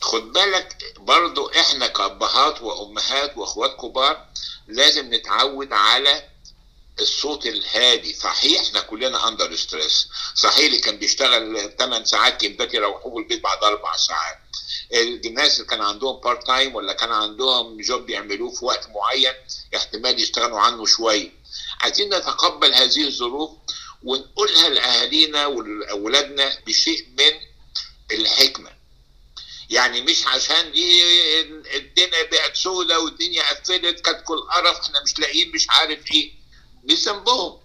خد بالك برضو إحنا كأبهات وأمهات وأخوات كبار لازم نتعود على الصوت الهادي. صحيح إحنا كلنا under stress صحيح اللي كان بيشتغل 8 ساعات كان دلوقتي يروحوا البيت بعد أربع ساعات. الناس اللي كان عندهم part time ولا كان عندهم job بيعملوه في وقت معين احتمال يشتغلوا عنه شوية. عايزين نتقبل هذه الظروف ونقولها لأهالينا ولاولادنا بشيء من الحكمة. يعني مش عشان دي الدنيا بقت سودة والدنيا قفلت كانت كل قرف إحنا مش لاقيين مش عارف إيه. مش ذنبهم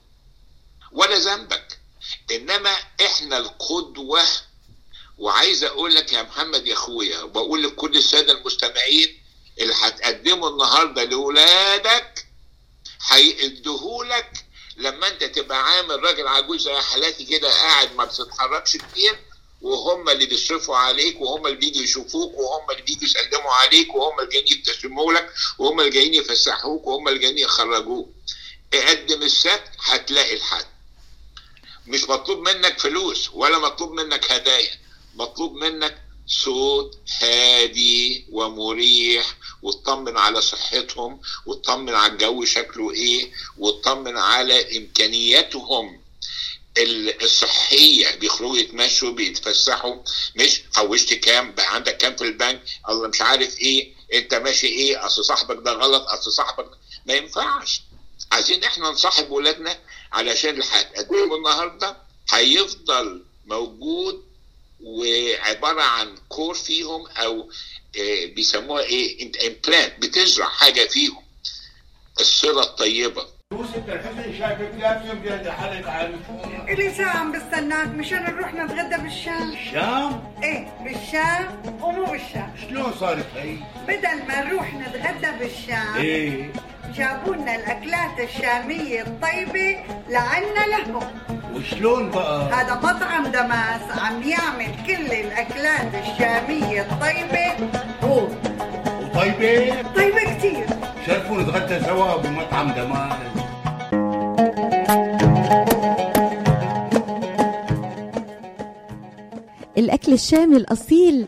ولا ذنبك. إنما إحنا القدوة وعايز أقول لك يا محمد يا أخويا وبقول لكل السادة المستمعين اللي هتقدمه النهارده لاولادك هيديهولك لما انت تبقى عامل راجل عجوز زي حالاتي كده قاعد ما بتتحركش كتير وهم اللي بيصرفوا عليك وهم اللي بيجوا يشوفوك وهم اللي بيجوا يسلموا عليك وهم اللي جايين يبتسموا لك وهم اللي جايين يفسحوك وهم اللي جايين يخرجوك. اقدم السبت هتلاقي الحد. مش مطلوب منك فلوس ولا مطلوب منك هدايا مطلوب منك صوت هادي ومريح وتطمن على صحتهم وتطمن على الجو شكله إيه وتطمن على إمكانياتهم الصحية. بيخرجوا يتمشوا بيتفسحوا. مش حوشت كام؟ بقى عندك كام في البنك؟ الله مش عارف إيه. أنت ماشي إيه؟ أصل صاحبك ده غلط أصل صاحبك ما ينفعش. عايزين إحنا نصاحب ولادنا علشان اللي هتقدمه النهارده؟ هيفضل موجود وعبارة عن core فيهم أو بيسموها إيه؟ implant بتزرع حاجة فيهم. الصله الطيبة. يوسف الحسن شايفك ساعة عم بستناك. مشان نروح نتغدى بالشام. الشام إيه بالشام ومو بالشام. شلون صارت هي؟ بدل ما نروح نتغدى بالشام إيه. جابوا لنا الأكلات الشامية الطيبة لعنا لهم. وشلون بقى؟ هذا مطعم دماس عم يعمل كل الأكلات الشامية الطيبة. هو وطيبة؟ طيبة كتير. شرفوا نتغدى سوا بمطعم دماس. الأكل الشامي الأصيل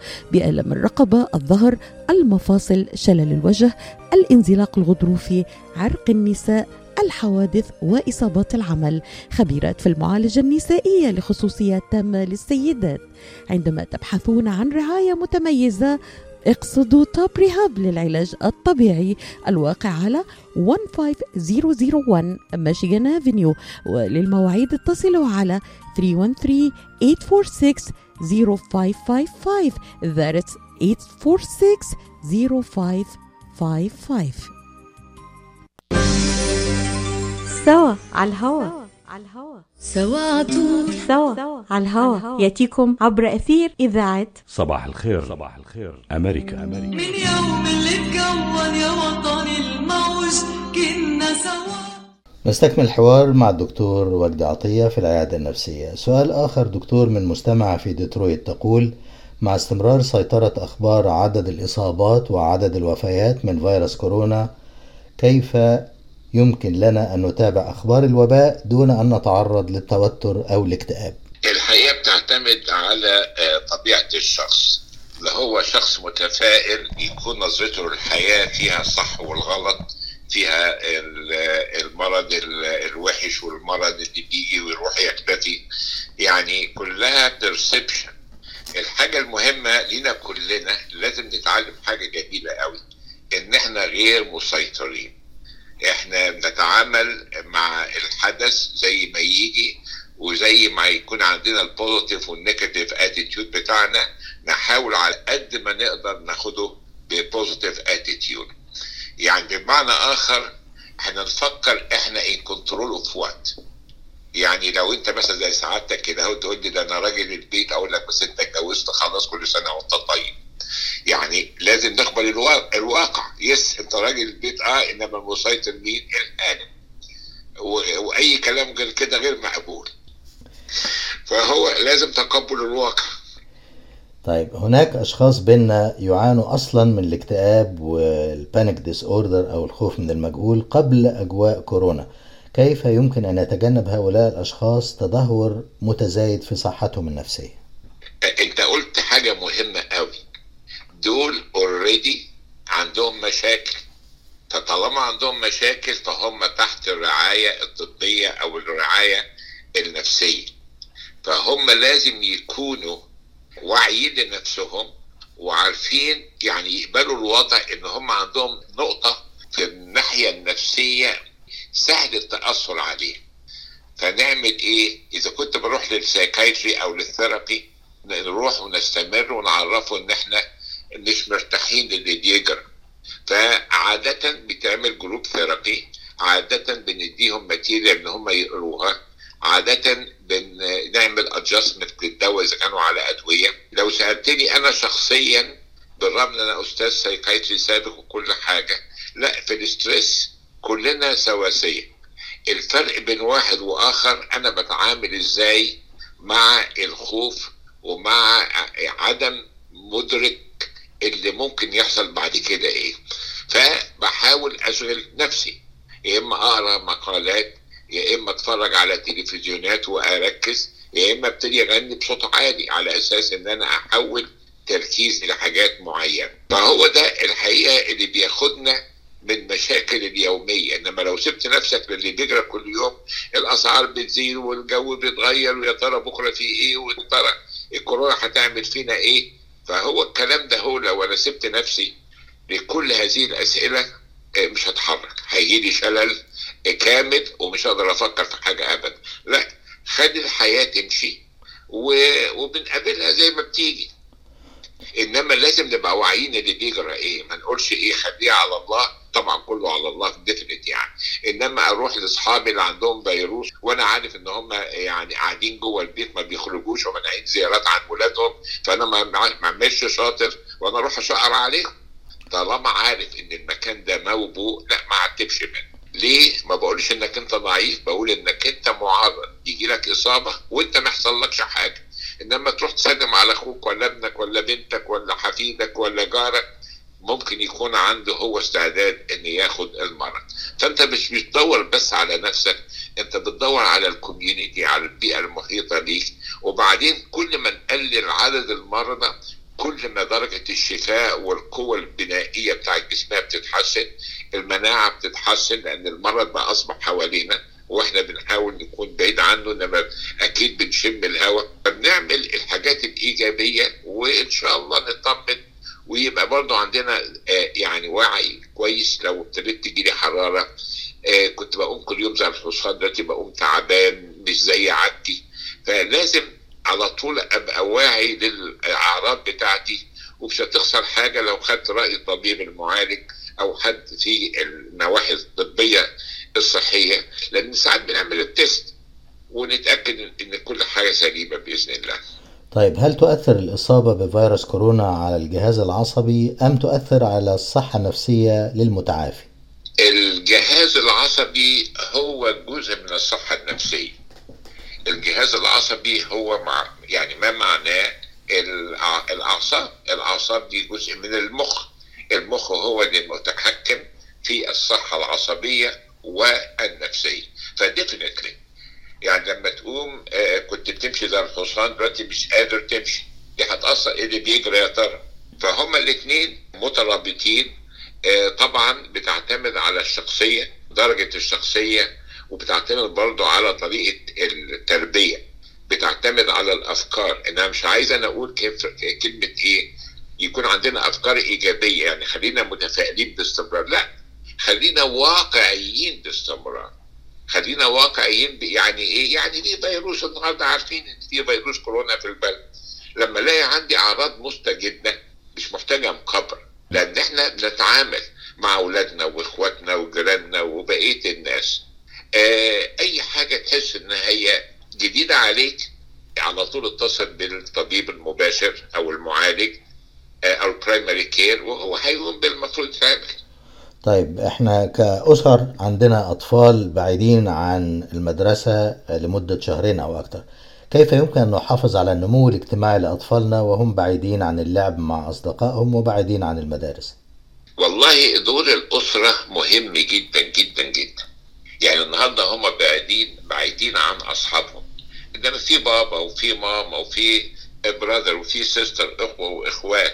بألم الرقبة، الظهر، المفاصل، شلل الوجه، الانزلاق الغضروفي، عرق النساء، الحوادث وإصابات العمل. خبيرات في المعالجة النسائية لخصوصيات تامة للسيدات. عندما تبحثون عن رعاية متميزة اقصدوا توب ريهاب للعلاج الطبيعي. الواقع على 15001 ميشيغان افنيو وللمواعيد اتصلوا على 313 846 0555 That's 846 0555 سوا على الهوا على الهوا. سوا عطول سوا على الهوا. يأتيكم عبر أثير إذاعة صباح الخير. صباح الخير. أمريكا أمريكا. من يوم اللي اتكون يا وطني الموج كنا سوا. نستكمل الحوار مع الدكتور وجدي عطية في العيادة النفسية. سؤال آخر دكتور من مستمعة في ديترويت تقول مع استمرار سيطرة أخبار عدد الإصابات وعدد الوفيات من فيروس كورونا كيف يمكن لنا أن نتابع أخبار الوباء دون أن نتعرض للتوتر أو الاكتئاب؟ الحقيقة بتعتمد على آه، طبيعة الشخص. لو هو شخص متفائل يكون نظرته للحياة فيها الصح والغلط فيها ال- المرض ال- الوحش والمرض اللي بيجي ويروح يختفي يعني كلها بيرسبشن الحاجة المهمة لينا كلنا لازم نتعلم حاجة جميله قوي إن إحنا غير مسيطرين. إحنا بنتعامل مع الحدث زي ما يجي وزي ما يكون عندنا ال positive وال negative attitude بتاعنا نحاول على قد ما نقدر ناخده ب positive attitude يعني بمعنى آخر إحنا نفكر إحنا in control of what يعني لو أنت مثلا زي سعادتك كده أهو تقول لي ده أنا راجل البيت أقول لك بس أنت اتجوزت خلاص كل سنة وأنت طيب. يعني لازم نقبل الوا- الواقع. yes أنت راجل البيت آه إنما المسيطر مين؟ الان وأي كلام غير كده غير مقبول. فهو لازم تقبل الواقع. طيب هناك أشخاص بينا يعانوا أصلا من الاكتئاب وال panic disorder أو الخوف من المجهول قبل أجواء كورونا. كيف يمكن أن يتجنب هؤلاء الأشخاص تدهور متزايد في صحتهم النفسية؟ أنت قلت حاجة مهمة قوي. دول اوريدي عندهم مشاكل. فطالما عندهم مشاكل فهم تحت الرعاية الطبية أو الرعاية النفسية. فهم لازم يكونوا واعيين لنفسهم وعارفين يعني يقبلوا الوضع إن هم عندهم نقطة في الناحية النفسية سهل التأثر عليها فنعمل إيه؟ إذا كنت بروح لل psychiatry أو لل therapy نروح ونستمر ونعرفه إن إحنا مش مرتاحين للي بيجرى. فعادة بتعمل group therapy عادة بنديهم material إن هم يقروها. عادة بنعمل adjustment للدواء إذا كانوا على أدوية. لو سألتني أنا شخصيا بالرغم إن أنا أستاذ psychiatry سابق وكل حاجة لا في الاسترس كلنا سواسية الفرق بين واحد وآخر أنا بتعامل إزاي مع الخوف ومع عدم مدرك اللي ممكن يحصل بعد كده إيه. فبحاول اشغل نفسي. يا إما أقرأ مقالات يا إما أتفرج على تلفزيونات وأركز يا إما أبتدي أغني بصوت عالي على أساس إن أنا أحول تركيزي لحاجات معينة. فهو ده الحقيقة اللي بياخدنا من مشاكل اليومية. إنما لو سبت نفسك للي بيجرى كل يوم الأسعار بتزيد والجو بيتغير ويا ترى بكرة في إيه ويا ترى الكورونا هتعمل فينا إيه؟ فهو الكلام ده هو لو أنا سبت نفسي لكل هذه الأسئلة آه، مش هتحرك هيجي لي شلل كامل ومش هقدر أفكر في حاجة أبدا. لا خلي الحياة تمشي و- وبنقابلها زي ما بتيجي. انما لازم نبقى واعيين اللي بيجرى إيه ما نقولش إيه خليه على الله. طبعا كله على الله ديفنت يعني. انما أروح لاصحابي اللي عندهم فيروس وأنا عارف ان هم يعني قاعدين جوه البيت ما بيخرجوش ومنعين زيارات عن ولادهم فانا ما اعملش شاطر وأنا أروح اشقر عليهم. طالما عارف ان المكان ده موبوء لا ما عتبش منه. ليه؟ بقولش إنك أنت ضعيف بقول إنك أنت معرض يجي لك إصابة وأنت ما يحصلكش حاجة. إنما تروح تسلم على أخوك ولا ابنك ولا بنتك ولا حفيدك ولا جارك ممكن يكون عنده هو استعداد إن ياخد المرض. فأنت مش بتدور بس على نفسك أنت بتدور على الكوميونتي على البيئة المحيطة بيك. وبعدين كل ما نقلل عدد المرضى كل ما درجة الشفاء والقوة البنائية بتاع جسمها بتتحسن. المناعة بتتحسن لأن المرض بقى أصبح حوالينا وإحنا بنحاول نكون بعيد عنه إنما أكيد بنشم الهواء. فبنعمل الحاجات الإيجابية وإن شاء الله نطمن ويبقى برضو عندنا آه، يعني وعي كويس. لو ابتديت تجيلي حرارة آه، كنت بقوم كل يوم زي الحصان دلوقتي بقوم تعبان مش زي عادتي. فلازم على طول أبقى واعي للأعراض بتاعتي ومش هتخسر حاجة لو خدت رأي الطبيب المعالج. أو حد في النواحي الطبية الصحية لأن ساعات بنعمل التست ونتأكد إن كل حاجة سليمة بإذن الله. طيب هل تؤثر الإصابة بفيروس كورونا على الجهاز العصبي؟ أم تؤثر على الصحة النفسية للمتعافي؟ الجهاز العصبي هو جزء من الصحة النفسية. الجهاز العصبي هو مع يعني ما معناه الأعصاب؟ الأعصاب دي جزء من المخ. المخ هو اللي متحكم في الصحة العصبية والنفسية. فديفنتلي يعني لما تقوم آه، كنت بتمشي زي الحصان دلوقتي مش قادر تمشي. دي هتأثر. إيه اللي بيجري يا ترى؟ فهما الاثنين مترابطين آه، طبعا بتعتمد على الشخصية درجة الشخصية وبتعتمد برضو على طريقة التربية. بتعتمد على الأفكار. أنا مش عايز أنا أقول كلمة إيه؟ يكون عندنا أفكار إيجابية يعني خلينا متفائلين باستمرار. لا خلينا واقعيين باستمرار. خلينا واقعيين يعني إيه؟ يعني في فيروس؟ النهارده عارفين إن في فيروس كورونا في البلد. لما ألاقي عندي أعراض مستجدة مش محتاجة مكبر لأن إحنا بنتعامل مع أولادنا وإخواتنا وجيراننا وبقية الناس. آه أي حاجة تحس إن هي جديدة عليك على طول اتصل بالطبيب المباشر أو المعالج. أو ال primary care وهو هيقوم بالمفروض يتعمل طيب إحنا كأسر عندنا أطفال بعيدين عن المدرسة لمدة شهرين أو أكثر كيف يمكن أن نحافظ على النمو الاجتماعي لأطفالنا وهم بعيدين عن اللعب مع أصدقائهم وبعيدين عن المدارس؟ والله دور الأسرة مهم جدا جدا جدا. يعني النهارده هم بعيدين بعيدين عن أصحابهم. إنما في بابا وفي ماما وفي براذر وفي سيستر إخوة وإخوات.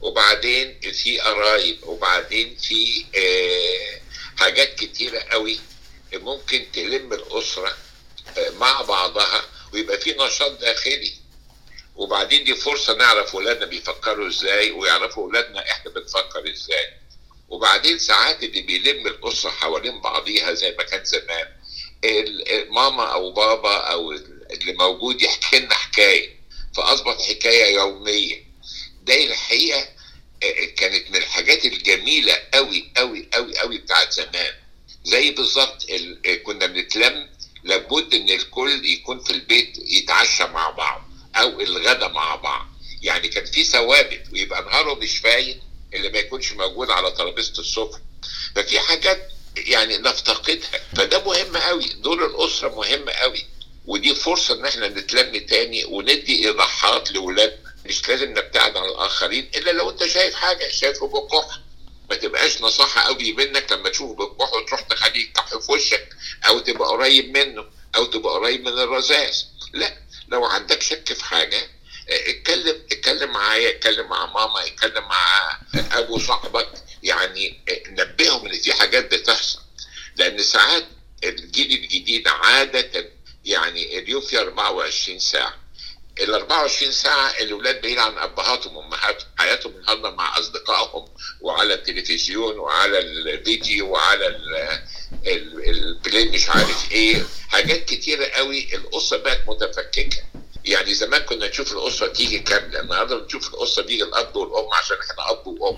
وبعدين في قرايب وبعدين في آه حاجات كتيرة قوي ممكن تلم الأسرة آه مع بعضها ويبقى في نشاط داخلي. وبعدين دي فرصة نعرف ولادنا بيفكروا إزاي ويعرفوا ولادنا إحنا بنفكر إزاي. وبعدين ساعات اللي بيلم الأسرة حوالين بعضيها زي ما كان زمان ماما أو بابا أو اللي موجود يحكي لنا حكاية فأصبحت حكاية يومية. ده الحقيقة آه، كانت من الحاجات الجميلة قوي قوي قوي قوي بتاعت زمان. زي بالظبط ال- آه، كنا بنتلم لابد إن الكل يكون في البيت يتعشى مع بعض أو الغدا مع بعض. يعني كان في ثوابت ويبقى نهاره مش فايت اللي ما يكونش موجود على ترابيزة السفره ففي حاجات يعني نفتقدها. فده مهم قوي دور الأسرة مهم قوي ودي فرصة إن إحنا نتلم تاني وندي إيضاحات لاولادنا مش لازم نبتعد عن الآخرين إلا لو أنت شايف حاجة شايفه بكح ما تبقاش نصيحة قوي منك لما تشوفه بكح وتروح تخليه يكح في وشك أو تبقى قريب منه أو تبقى قريب من الرذاذ. لا لو عندك شك في حاجة آه، اتكلم اتكلم معايا اتكلم مع ماما اتكلم مع أبو صاحبك. يعني آه، نبههم إن في حاجات بتحصل. لأن ساعات الجيل الجديد عادة يعني اليوم فيه 24 ساعة. ال 24 ساعة الاولاد بعيد عن أبهاتهم وأمهاتهم حياتهم النهارده مع أصدقائهم وعلى التلفزيون وعلى الفيديو وعلى ال- ال- ال play مش عارف إيه. حاجات كتيرة قوي الأسرة بقت متفككة. يعني زمان كنا نشوف الأسرة تيجي كاملة النهارده بنشوف الأسرة بيجي الأب والأم عشان إحنا أب وأم.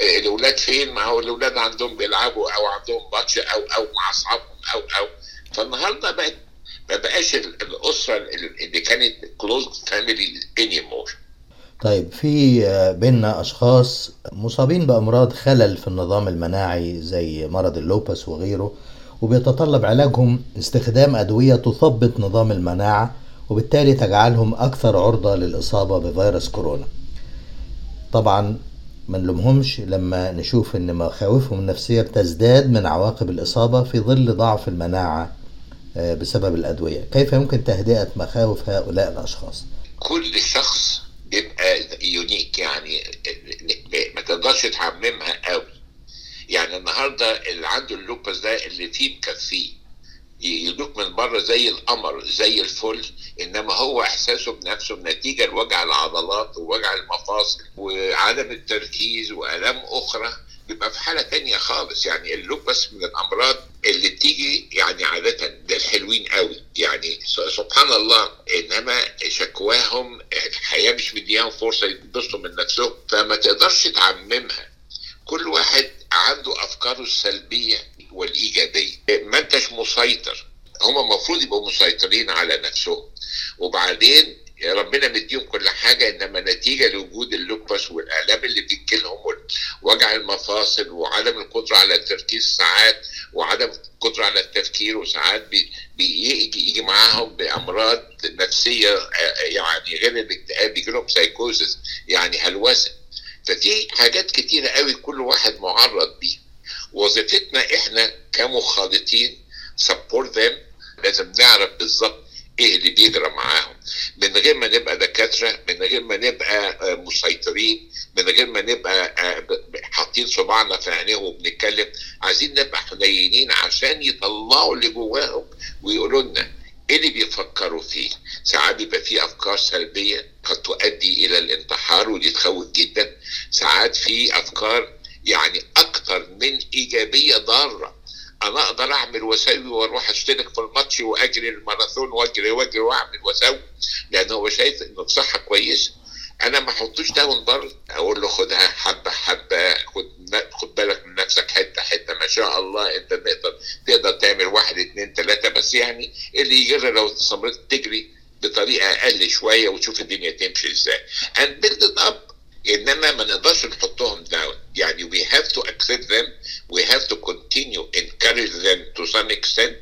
آه، الأولاد فين؟ ما هو الأولاد عندهم بيلعبوا أو عندهم ماتش أو أو مع أصحابهم أو أو. فالنهاردة بقت ما بقاش ال- الأسرة ال- اللي كانت close family anymore طيب في بيننا أشخاص مصابين بأمراض خلل في النظام المناعي زي مرض ال lupus وغيره وبيتطلب علاجهم استخدام أدوية تثبط نظام المناعة وبالتالي تجعلهم أكثر عرضة للإصابة بفيروس كورونا. طبعا ما نلومهمش لما نشوف إن مخاوفهم النفسية بتزداد من عواقب الإصابة في ظل ضعف المناعة آه، بسبب الأدوية. كيف يمكن تهدئة مخاوف هؤلاء الأشخاص؟ كل شخص بيبقى يونيك يعني ما تقدرش تعممها قوي. يعني النهارده اللي عنده ال lupus ده اللي فيه مكفيه يدوك من بره زي القمر زي الفل إنما هو إحساسه بنفسه بنتيجة لوجع العضلات ووجع المفاصل وعدم التركيز وآلام أخرى. بيبقى في حالة تانية خالص. يعني ال lupus من الأمراض اللي بتيجي يعني عادة للحلوين قوي. يعني سبحان الله إنما شكواهم الحياة مش مدياهم فرصة يتبسطوا من نفسهم فما تقدرش تعممها. كل واحد عنده أفكاره السلبية والإيجابية. ما أنتش مسيطر. هم المفروض يبقوا مسيطرين على نفسهم. وبعدين ربنا مديهم كل حاجة إنما نتيجة لوجود ال lupus والآلام اللي بتجيلهم وجع المفاصل وعدم القدرة على التركيز ساعات وعدم القدره على التفكير وساعات بي- بيجي يجي معاهم بأمراض نفسية آه، يعني غير الاكتئاب بيجي لهم سايكوزس يعني هلوسة. ففي حاجات كتيرة قوي كل واحد معرض بيها. وظيفتنا إحنا كمخالطين سبورت ذم لازم نعرف بالظبط إيه اللي بيجرى معاهم؟ من غير ما نبقى دكاترة من غير ما نبقى آه، مسيطرين من غير ما نبقى آه، حاطين صباعنا في عينيهم وبنتكلم. عايزين نبقى حنينين عشان يطلعوا اللي جواهم ويقولوا لنا إيه اللي بيفكروا فيه. ساعات بيبقى فيه أفكار سلبية قد تؤدي إلى الانتحار ودي تخوف جدا. ساعات في أفكار يعني أكتر من إيجابية ضارة. أنا أقدر أعمل وأسوي وأروح أشترك في الماتش وأجري الماراثون وأجري وأجري وأعمل وأسوي لأن هو شايف إنه بصحه كويسة. أنا ما أحطوش داون برضه أقول له خدها حبة حبة خد خد بالك من نفسك حتة حتة ما شاء الله أنت تقدر تقدر تعمل واحد اتنين تلاتة بس يعني اللي يجري لو استمرت تجري بطريقة أقل شوية وتشوف الدنيا تمشي إزاي. And build it up إنما ما نقدرش نحطهم داون يعني we have to accept them. We have to continue encourage them to some extent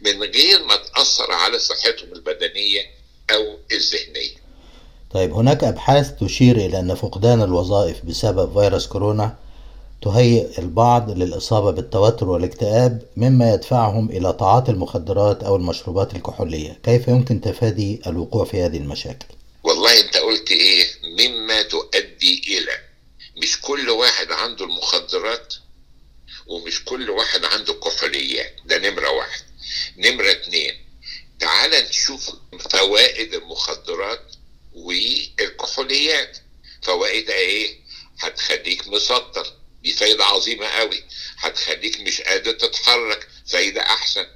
من غير ما تأثر على صحتهم البدنية أو الذهنية. طيب هناك أبحاث تشير إلى أن فقدان الوظائف بسبب فيروس كورونا تهيئ البعض للإصابة بالتوتر والاكتئاب مما يدفعهم إلى تعاطي المخدرات أو المشروبات الكحولية. كيف يمكن تفادي الوقوع في هذه المشاكل؟ والله أنت قلت إيه؟ إلى مش كل واحد عنده المخدرات ومش كل واحد عنده كحوليات. ده نمرة واحد. نمرة اتنين تعال نشوف فوائد المخدرات والكحوليات. فوائدها إيه؟ هتخليك مسطول. دي فايدة عظيمة قوي. هتخليك مش قادر تتحرك. فايدة أحسن.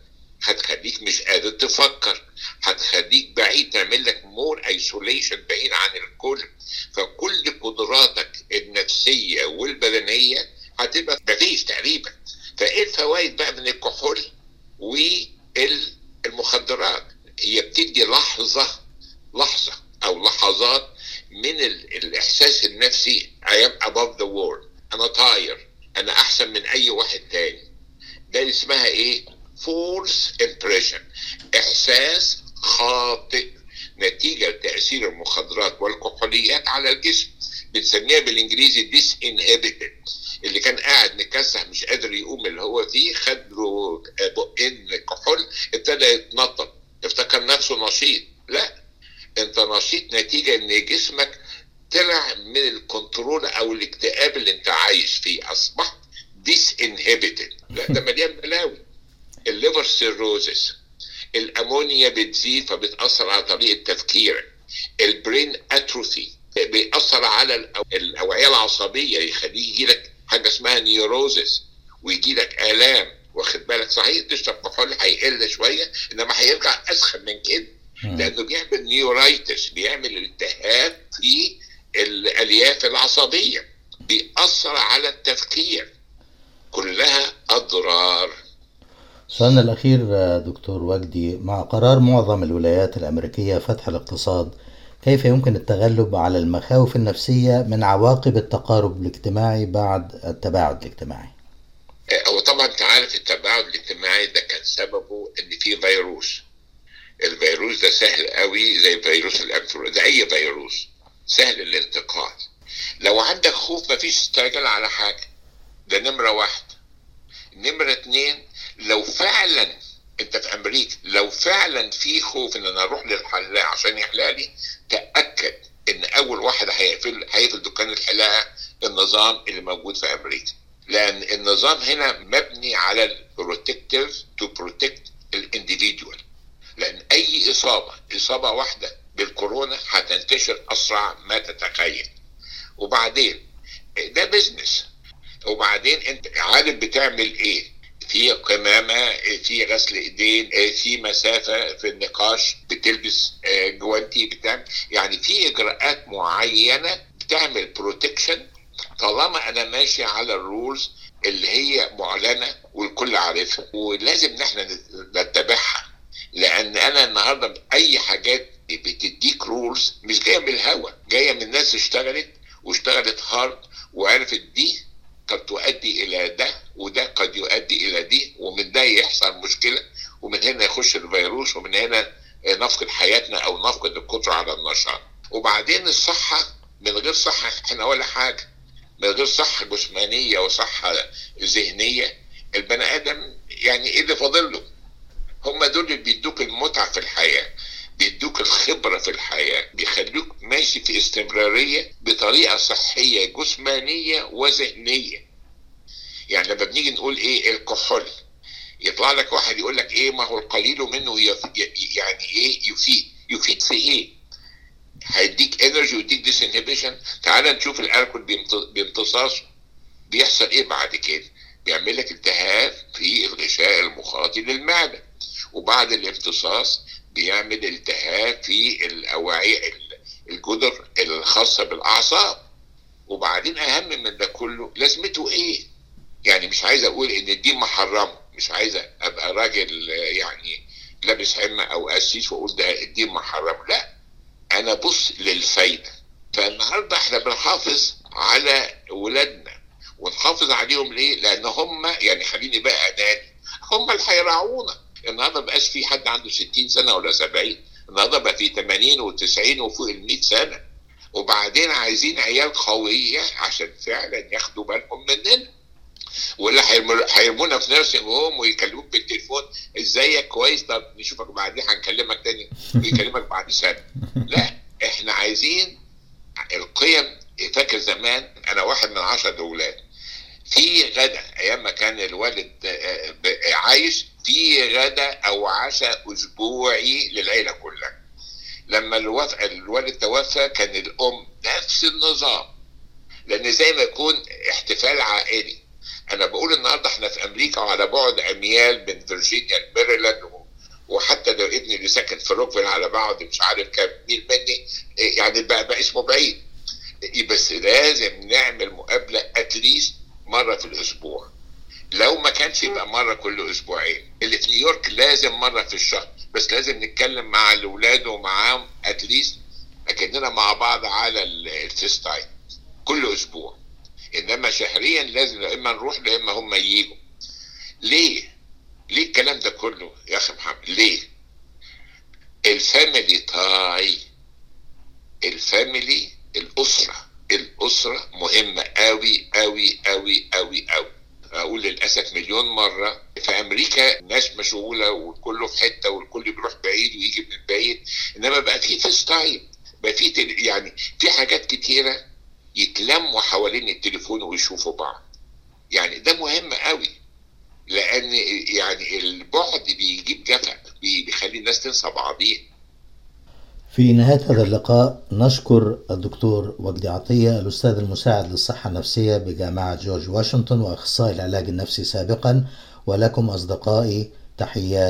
هتخليك مش قادر تفكر. هتخليك بعيد تعمل لك more isolation بعيد عن الكل. فكل قدراتك النفسية والبدنية هتبقى مفيش تقريبا. فإيه الفوائد بقى من الكحول والمخدرات؟ هي بتدي لحظة لحظة أو لحظات من ال- الإحساس النفسي I am above the world. أنا طاير. أنا أحسن من أي واحد تاني. ده اسمها إيه؟ false impression إحساس خاطئ نتيجة لتأثير المخدرات والكحوليات على الجسم بنسميها بالإنجليزي disinhibited اللي كان قاعد مكسح مش قادر يقوم اللي هو فيه خد له بقين كحول ابتدى يتنطط افتكر نفسه نشيط. لا أنت نشيط نتيجة إن جسمك طلع من ال control أو الاكتئاب اللي أنت عايش فيه أصبحت disinhibited لا ده مليان بلاوي ال liver cirrhosis الأمونيا بتزيد فبتأثر على طريقة تفكيرك ال brain atrophy بيأثر على الاوعيه العصبية يخليه يجي لك حاجة اسمها neurosis ويجي لك آلام واخد بالك؟ صحيح تشرب كحول هيقل شوية إنما هيرجع أسخن من كده لأنه بيعمل نيورايتس بيعمل التهاب في الألياف العصبية بيأثر على التفكير. كلها أضرار. سؤالنا الأخير آه، دكتور وجدي مع قرار معظم الولايات الأمريكية فتح الاقتصاد كيف يمكن التغلب على المخاوف النفسية من عواقب التقارب الاجتماعي بعد التباعد الاجتماعي؟ هو طبعا أنت عارف التباعد الاجتماعي ده كان سببه إن في فيروس. الفيروس ده سهل قوي زي فيروس الانفلونزا ده أي فيروس سهل الانتقال. لو عندك خوف مفيش استعجال على حاجة ده نمرة واحد نمرة اتنين لو فعلا أنت في أمريكا لو فعلا في خوف إن أنا أروح للحلاق عشان يحلق لي تأكد إن أول واحد هيقفل هيقفل دكان الحلاقه النظام اللي موجود في أمريكا. لأن النظام هنا مبني على ال protective to protect ال individual لأن أي إصابة إصابة واحدة بالكورونا هتنتشر أسرع ما تتخيل. وبعدين ده business وبعدين أنت عارف بتعمل إيه؟ في كمامة في غسل إيدين في مسافة في النقاش بتلبس آه، جوانتي بتعمل يعني في إجراءات معينة بتعمل protection طالما أنا ماشي على ال rules اللي هي معلنة والكل عارفها ولازم ان إحنا نتبعها. لأن أنا النهارده أي حاجات بتديك rules مش جاية من الهوا جاية من ناس اشتغلت واشتغلت hard وعرفت دي قد تؤدي إلى ده وده قد يؤدي إلى دي ومن ده يحصل مشكلة ومن هنا يخش الفيروس ومن هنا نفقد حياتنا أو نفقد القدرة على النشاط وبعدين الصحة من غير صحة إحنا ولا حاجة من غير صحة جسمانية وصحة ذهنية البني آدم يعني إيه اللي فاضل له؟ هم دول اللي بيدوك المتعة في الحياة بيدوك الخبرة في الحياة بيخلوك ماشي في استمرارية بطريقة صحية جسمانية وذهنية. يعني لما بنيجي نقول إيه الكحول يطلع لك واحد يقول لك إيه ما هو القليل منه. يعني إيه يفيد. يفيد في إيه؟ هيديك energy ويديك disinhibition تعال نشوف الألكول بامتصاصه. بيحصل إيه بعد كده؟ بيعمل لك التهاب في الغشاء المخاطي للمعدة. وبعد الامتصاص بيعمل التهاب في الأوعية الجدر الخاصة بالأعصاب. وبعدين أهم من ده كله لازمته إيه؟ يعني مش عايز أقول إن الدين محرمة مش عايز أبقى راجل يعني لابس حمه أو قسيس وأقول ده الدين محرمة. لا أنا بص للفايدة. فالنهاردة إحنا بنحافظ على ولادنا. ونحافظ عليهم ليه؟ لأن هم يعني خليني بقى اناني هم اللي هيرعونا النهارده ما بقاش في حد عنده 60 سنة ولا 70 النهارده بقى في 80 و90 وفوق ال 100 سنة. وبعدين عايزين عيال قوية عشان فعلا ياخدوا بالهم مننا. ولا هيرمونا في نيرسينج هوم ويكلموك بالتليفون إزيك؟ كويس؟ طب نشوفك بعدين هنكلمك تاني ويكلمك بعد سنة. لا إحنا عايزين القيم فاكر زمان أنا واحد من عشرة أولاد في غدا أيام ما كان الوالد عايش في غدا أو عشاء أسبوعي للعيلة كلها. لما الوالد توفى كان الأم نفس النظام. لأن زي ما يكون احتفال عائلي. أنا بقول النهارده إحنا في أمريكا وعلى بعد أميال من فيرجينيا لميريلاند وحتى لو ابني اللي ساكن في روكفيل على بعد مش عارف كام ميل مني يعني بقى, بقى اسمه بعيد. بس لازم نعمل مقابلة at least مرة في الأسبوع. لو ما كانش يبقى مرة كل أسبوعين. اللي في نيويورك لازم مرة في الشهر. بس لازم نتكلم مع الأولاد ومعاهم at least أكننا مع بعض على ال FaceTime كل أسبوع. إنما شهريا لازم يا إما نروح يا إما هم ييجوا. ليه؟ ليه الكلام ده كله يا أخي محمد؟ ليه؟ ال family tie. ال family الأسرة. الأسرة مهمة قوي قوي قوي قوي قوي أقول للأسف مليون مرة في أمريكا الناس مشغولة والكل في حتة والكل بيروح بعيد ويجي من بعيد إنما بقى في FaceTime بقى في يعني في حاجات كتيرة يتلموا حوالين التليفون ويشوفوا بعض. يعني ده مهم قوي لأن يعني البعد بيجيب جفا بيخلي الناس تنسى بعضيها. في نهاية هذا اللقاء نشكر الدكتور وجدي عطية الأستاذ المساعد للصحة النفسية بجامعة جورج واشنطن وأخصائي العلاج النفسي سابقا ولكم أصدقائي تحيات